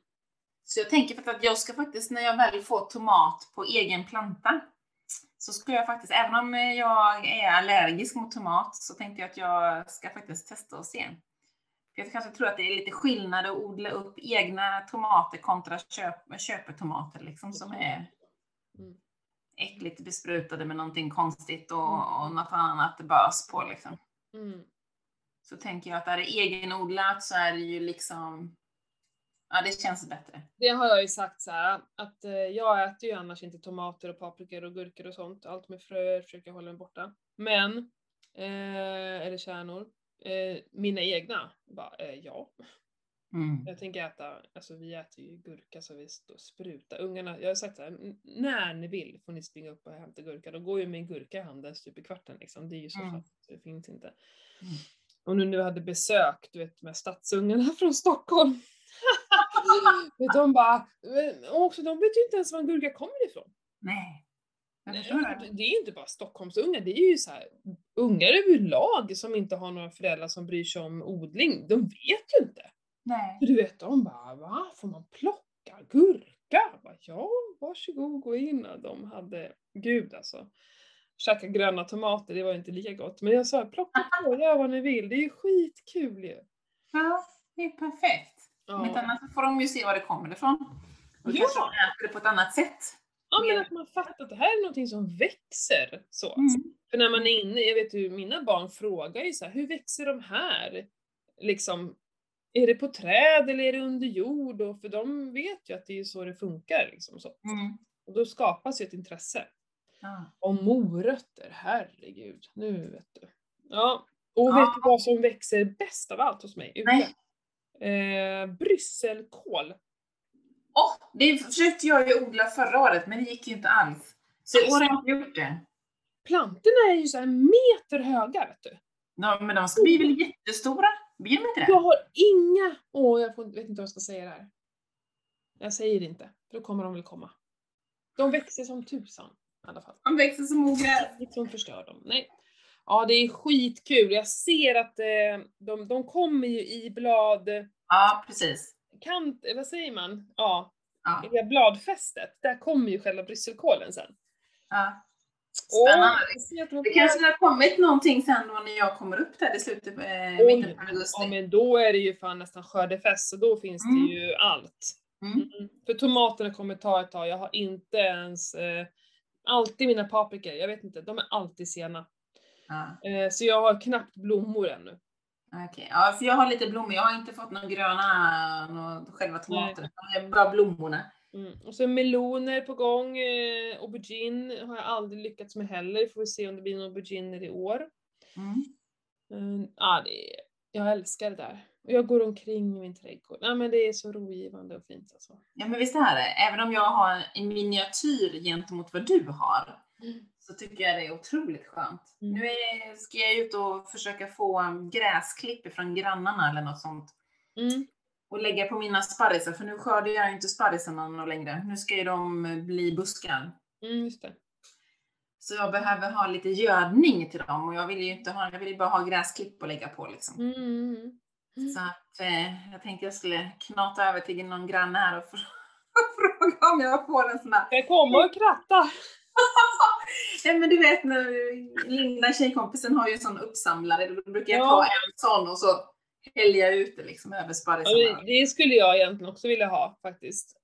Så jag tänker faktiskt att jag ska faktiskt, när jag väl får tomat på egen planta, så ska jag faktiskt, även om jag är allergisk mot tomat, så tänkte jag att jag ska faktiskt testa och se. För jag kanske tror att det är lite skillnad att odla upp egna tomater kontra köp, köpetomater liksom som är Mm. äckligt besprutade med någonting konstigt och, och något annat bös på liksom. Mm. Så tänker jag att är det egenodlat så är det ju liksom, ja det känns bättre. Det har jag ju sagt så här att eh, jag äter ju annars inte tomater och paprikor och gurkor och sånt. Allt med fröer försöker jag hålla mig borta. Men, eh, eller kärnor, eh, mina egna, bara, eh, ja. Mm. Jag tänker äta, alltså vi äter ju gurka så vi sprutar. Ungarna, jag har sagt så här, "N- när ni vill får ni springa upp och hämta gurka. De går ju med en gurka i handen stup i kvarten liksom. Det är ju så Mm. fast, det finns inte. Och nu när vi hade besök, du vet med stadsungarna <laughs> från Stockholm. <laughs> De bara, men också de vet ju inte ens var en gurka kommer ifrån. Nej. Det. Är ju inte bara Stockholmsungar, det är ju så här ungar överlag som inte har några föräldrar som bryr sig om odling, de vet ju inte. Nej. Du vet, de bara va? Får man plocka gurka? Jag Bara, ja, varsågod gå in. Och De hade, gud alltså. Käka gröna tomater, det var inte lika gott. Men jag sa plocka på, gör vad ni vill. Det är ju skitkul ju. Ja, det är perfekt. Om inte annat så får de ju se var det kommer ifrån. Och Ja. kanske äter det på ett annat sätt. ja, men att man fattar att det här är någonting som växer. Så. Mm. För när man är inne, jag vet ju mina barn frågar ju så här, hur växer de här? Liksom, är det på träd eller är det under jord? Och för de vet ju att det är så det funkar. Liksom, så. Mm. Och då skapas ju ett intresse. Ja. Och morötter, herregud. Nu vet du. Ja, och Ja. vet du vad som växer bäst av allt hos mig? Ute? Nej. Eh, brysselkål. Åh, det försökte jag ju odla förra året, men det gick ju inte alls. Så i år har jag inte gjort det. Plantorna är ju så här meter höga, vet du. Ja, men de ska bli väl jättestora? Blir de inte det? Jag har inga... Åh, jag får, vet inte vad jag ska säga där. Jag säger det inte, för då kommer de väl komma. De växer som tusan i alla fall. De växer som ogräs. Inget som förstör dem. Nej. Ja, det är skitkul. Jag ser att eh, de, de kommer ju i blad... Ja, precis. Kant, vad säger man? Ja, Ja. bladfästet. Där kommer ju själva brysselkålen sen. Ja. Spännande. de Det kanske har kommit någonting sen då när jag kommer upp där i slutet, eh, mitten på augusti. Ja, men då är det ju fan nästan skördefest, så då finns Mm. det ju allt. Mm. Mm. För tomaterna kommer ta ett tag. Jag har inte ens... Eh, alltid mina paprikor, jag vet inte, de är alltid sena. Ja. Eh, så jag har knappt blommor ännu. Okej, ja, för jag har lite blommor. Jag har inte fått några gröna, några, själva är bara blommorna. Mm. Och så meloner på gång. Eh, aubergine har jag aldrig lyckats med heller. Får vi se om det blir några auberginer i år. Mm. Mm, ja, det är, jag älskar det där. Och jag går omkring i min trädgård. Ja, men det är så rogivande och fint alltså. Ja, men visst är det. Även om jag har en miniatyr gentemot vad du har, så tycker jag det är otroligt skönt. Mm. Nu är, ska jag ut och försöka få gräsklipp från grannarna eller något sånt. Mm. Och lägga på mina sparrisar, för nu skördar jag inte sparrisarna längre. Nu ska ju de bli buskar. Mm, just det. Så jag behöver ha lite gödning till dem och jag vill ju inte ha, jag vill bara ha gräsklipp att lägga på liksom. Mm, mm, mm. Så att eh, jag tänkte jag skulle knata över till någon granne här och fr- <laughs> fråga om jag får en sån här. Jag komma och kratta? <laughs> Nej men du vet när Linda tjejkompisen har ju en sån uppsamlare, då brukar jag Ja. ta en sån och så häller jag ut det liksom över Ja, sparrisarna. men det skulle jag egentligen också vilja ha faktiskt.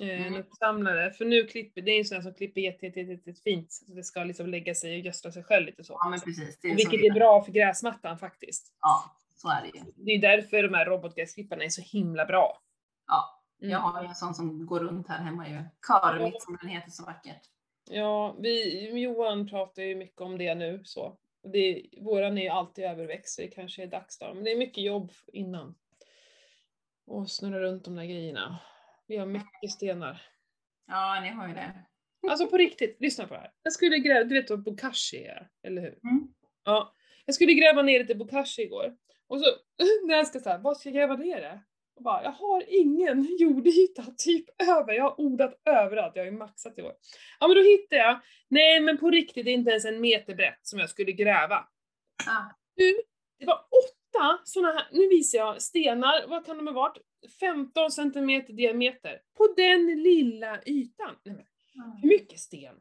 Eh, En Mm. uppsamlare. För nu klipper, det är ju sådana som klipper jätte, jätte, jätte, jätte fint. Så det ska liksom lägga sig och gödsla sig själv lite så. Ja men precis. Det är Vilket är bra för gräsmattan faktiskt. Ja, så är det ju. Det är därför de här robotgräsklipparna är så himla bra. Ja, Mm. jag har ju en sån som går runt här hemma ju. Karmit som den heter så vackert. Ja, vi, Johan pratar ju mycket om det nu så. Det, våran är ju alltid överväxt så det kanske är dags då. Men det är mycket jobb innan. Och snurra runt de där grejerna. Vi har mycket stenar. Ja, ni har ju det. Alltså på riktigt, lyssna på det här. Jag skulle gräva, du vet vad bokashi är, eller hur? Mm. Ja. Jag skulle gräva ner lite bokashi igår. Och så <laughs> när jag ska säga, vad ska jag gräva ner det? Och bara, jag har ingen <laughs> jordyta typ över. Jag har odlat överallt, jag har ju maxat i år. Ja men då hittade jag, nej men på riktigt, det är inte ens en meter brett som jag skulle gräva. Ja. Du, det var åtta såna här, nu visar jag stenar, vad kan de ha varit? 15 centimeter diameter. På den lilla ytan. Nej, men, hur mycket sten?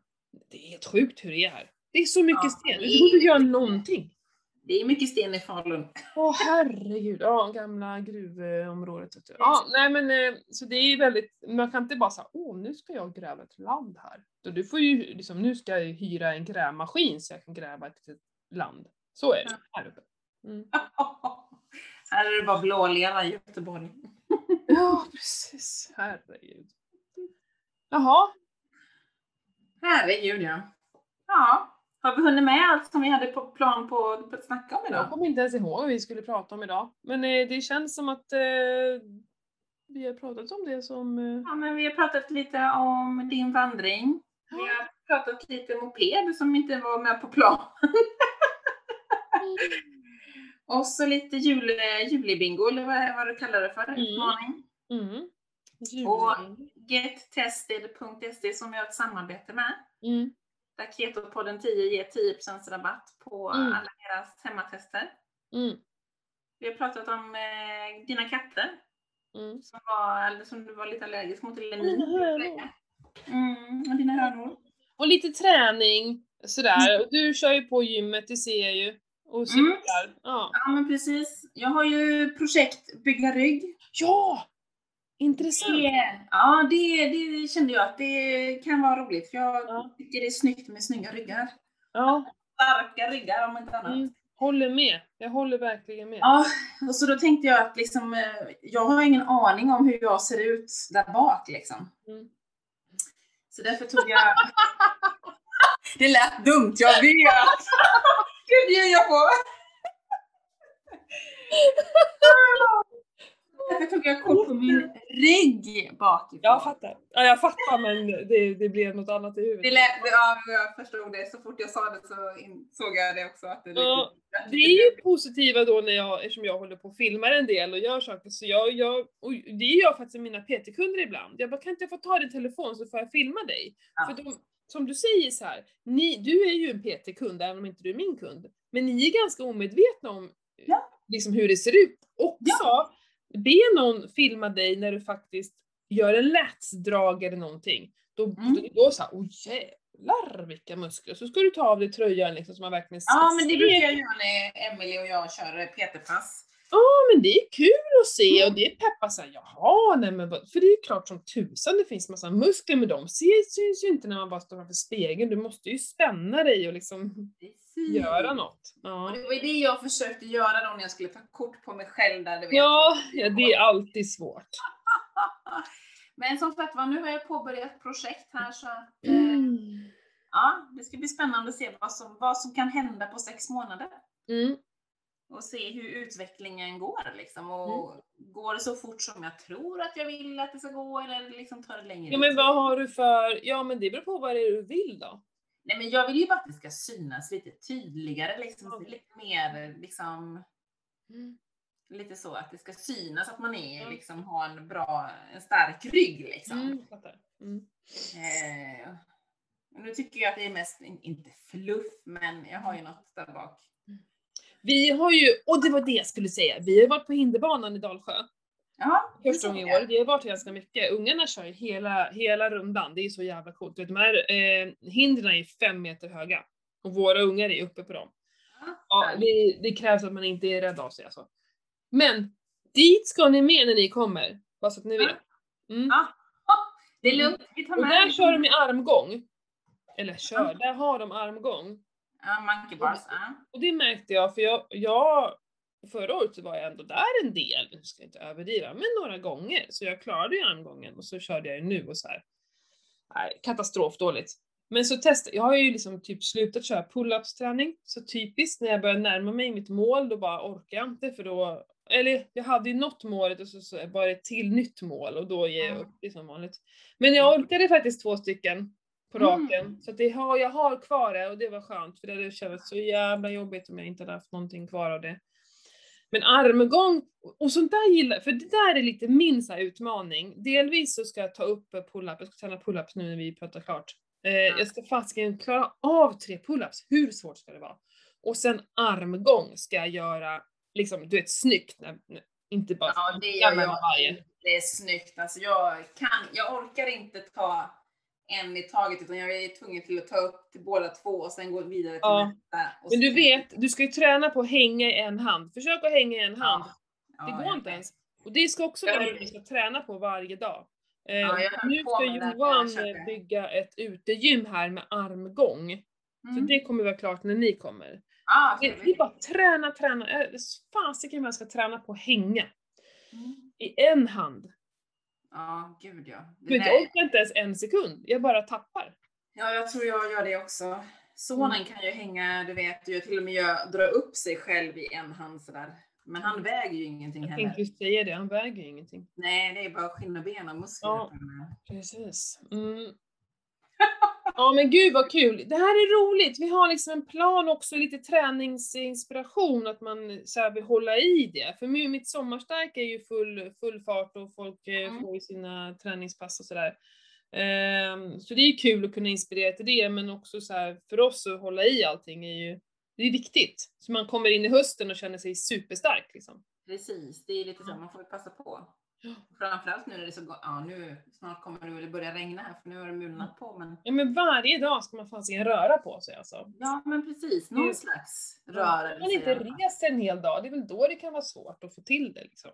Det är helt sjukt hur det är. Det är så mycket Ja, sten, det går inte göra någonting. Det är mycket sten i Falun. Åh herregud, ja gamla gruvområdet. vet du. Ja, nej men eh, så det är väldigt, man kan inte bara säga åh nu ska jag gräva ett land här. Så du får ju liksom, nu ska jag hyra en grävmaskin så jag kan gräva ett land. Så är det här uppe. Mm. <laughs> Här är det bara blålera i Göteborg. <laughs> Ja precis, herregud. Jaha, Herregud ja. Ja, har vi hunnit med allt som vi hade på plan på på att snacka om jag idag? kommer inte ens ihåg vad vi skulle prata om idag. Men eh, det känns som att eh, vi har pratat om det som... Eh, Ja, men vi har pratat lite om din vandring. Vi har pratat lite moped som inte var med på plan. <laughs> Och så lite jul, julibingo, eller vad, vad du kallar det för, Mm. utmaning. mm. Och-. Gettested.se som vi har ett samarbete med. Mm. Där Ketopodden 10 ger 10% rabatt på Mm. alla deras hemmatester. Mm. Vi har pratat om eh, dina katter Mm. som, var, som du var lite allergisk mot, eller Mina hönor. Mm, och dina hönor. Och lite träning, sådär. Och du kör ju på gymmet, det ser jag ju. Och cyklar. Ja. Ja men precis. Jag har ju projekt Bygga rygg. ja! Intressant. Det, ja, det, det kände jag att det kan vara roligt för jag Ja. tycker det är snyggt med snygga ryggar. Ja, Starka ryggar om inte annat. mm. håller med. Jag håller verkligen med. Ja, och så då tänkte jag att liksom, eh, jag har ingen aning om hur jag ser ut där bak liksom. Mm. Så därför tog jag... <laughs> det lät dumt, jag vet! <laughs> Det jag på! <laughs> Därför tog jag kort på min rygg bakifrån. Jag fattar. Ja, jag fattar men det, det blev något annat i huvudet. Det lät, ja, jag förstod det. Så fort jag sa det så insåg jag det också. Att det, Ja, lite, Det är ju positiva då när jag, eftersom jag håller på och filmar en del och gör saker, så jag, jag och det är jag faktiskt mina PT-kunder ibland. Jag bara, kan inte jag få ta din telefon så får jag filma dig? Ja. För de, som du säger så här, ni, du är ju en PT-kund även om inte du är min kund. Men ni är ganska omedvetna om Ja. liksom hur det ser ut. Också, be någon filma dig när du faktiskt gör en lätsdrag eller någonting. Då, Mm. då, då såhär, oj jävlar vilka muskler. Så ska du ta av dig tröjan liksom så man verkligen Ja, men det brukar jag göra när Emily och jag kör PT-pass. Ja men det är kul att se och det är peppa såhär, jaha nej men vad, för det är klart som tusan det finns massa muskler med dem syns, syns ju inte när man bara står framför spegeln, du måste ju spänna dig och liksom göra något. Och Ja, det var ju det jag försökte göra då när jag skulle ta kort på mig själv där, du ja, ja det är alltid svårt. <laughs> Men som sagt var, nu har jag påbörjat projekt här så att eh, Mm. ja, det ska bli spännande att se vad som, vad som kan hända på sex månader. Mm. Och se hur utvecklingen går liksom. Och går det så fort som jag tror att jag vill att det ska gå eller liksom tar det längre Ja men vad har du för, ja men det beror på vad det är du vill då. Nej men jag vill ju bara att det ska synas lite tydligare liksom. Ja. Lite mer liksom, Mm. lite så att det ska synas att man är liksom, har en bra, en stark rygg liksom. Mm. Mm. Eh, nu tycker jag att det är mest, in- inte fluff, men jag har ju något där bak. Vi har ju, och det var det jag skulle säga, vi har varit på hinderbanan i Dalsjö. Ja, Första gången i år. Vi har varit ganska mycket. Ungarna kör ju hela, hela rundan. Det är så jävla coolt. De här eh, hindren är fem meter höga. Och våra ungar är uppe på dem. Ja, det, det krävs att man inte är rädd av sig alltså. Men dit ska ni med när ni kommer. Bara så att ni Ja. vet. Mm. Ja. <laughs> Det är lugnt, vi tar Och med. där kör de i armgång. Eller kör, där har de armgång. Ja, monkey bars. Ja. Och det märkte jag, för jag, jag förra året så var jag ändå där en del, nu ska jag inte överdriva, men några gånger. Så jag klarade ju armgången och så körde jag ju nu och så här. Nej, katastrofdåligt. Men så testade, jag har ju liksom typ slutat köra pull-ups träning, så typiskt när jag börjar närma mig mitt mål då bara orkar jag inte för då, eller jag hade ju nått målet och så, så var det ett till nytt mål och då ger jag Mm. upp det som vanligt. Men jag orkade faktiskt två stycken på Mm. raken, så att det har, jag har kvar det och det var skönt för det hade känts så jävla jobbigt om jag inte hade haft någonting kvar av det. Men armgång och sånt där gillar för det där är lite min så utmaning. Delvis så ska jag ta upp pull-up, jag ska träna pull-ups nu när vi pratar klart. Eh, jag ska fasiken klara av tre pull-ups, hur svårt ska det vara? Och sen armgång ska jag göra, liksom du vet snyggt, när, inte bara Ja, det gör jag. varje. Det är snyggt. Alltså jag, kan, jag orkar inte ta en i taget utan jag är tvungen till att ta upp till båda två och sen gå vidare till Ja. nästa. Men du så- vet, du ska ju träna på att hänga i en hand. Försök att hänga i en hand. Ja, Det ja, går inte ens. Och det ska också vara något du ska träna på varje dag. Eh, nu ska det Johan eh, bygga ett utegym här med armgång. Så Mm. det kommer vara klart när ni kommer. Ja, Det, det är bara träna, träna. Eh, Fasiken vad jag ska träna på att hänga. Mm. I en hand. Ja, gud ja. Det jag orkar inte ens en sekund. Jag bara tappar. Ja, jag tror jag gör det också. Sonen Mm. kan ju hänga, du vet, ju till och med gör, dra upp sig själv i en hand sådär. Men han väger ju ingenting Jag heller. tänkte just säga det, han väger ju ingenting. Nej, det är bara skinn och ben och muskler. Ja. Precis. Mm. <laughs> Ja men gud vad kul! Det här är roligt, vi har liksom en plan också, lite träningsinspiration, att man så här, vill hålla i det. För mitt sommarstark är ju full, full fart och folk eh, Mm. får ju sina träningspass och sådär. Ehm, så det är kul att kunna inspirera till det, men också så här, för oss att hålla i allting är ju det är viktigt. Så man kommer in i hösten och känner sig superstark liksom. Precis, det är lite så, man får ju passa på. <gasps> Framförallt nu när det så, ja nu snart kommer det väl börja regna här för nu har det mulnat på men. Ja men varje dag ska man fasiken röra på sig alltså. Ja men precis, någon slags Om rörelse. man inte reser en hel dag, det är väl då det kan vara svårt att få till det liksom.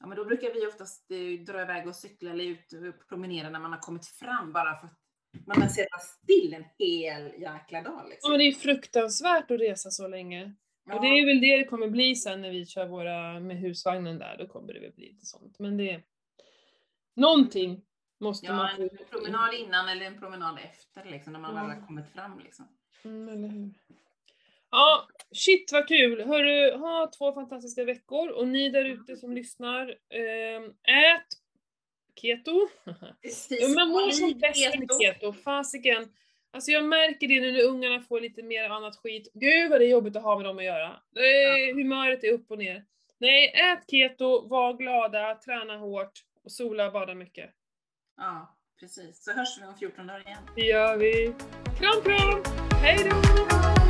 Ja men då brukar vi oftast eh, dra iväg och cykla eller ut och promenera när man har kommit fram bara för att man har suttit still en hel jäkla dag Ja liksom. men det är fruktansvärt att resa så länge. Och det är väl det det kommer bli sen när vi kör våra med husvagnen där, då kommer det väl bli lite sånt. Men det... Någonting måste Ja, man en promenad innan eller en promenad efter liksom, när man väl har kommit fram liksom. Mm, eller hur. Ja, shit vad kul! Hörru, ha två fantastiska veckor och ni där ute som lyssnar, eh, ät keto. <laughs> Precis. Ja, man mår som bäst med keto. keto, fasiken. Alltså jag märker det nu när ungarna får lite mer annat skit. Gud vad det är jobbigt att ha med dem att göra. Är, Humöret är upp och ner. Nej, ät keto, var glada, träna hårt och sola bada mycket. Ja, precis. Så hörs vi om 14 dagar igen. Det gör vi. Kram kram! Hej då!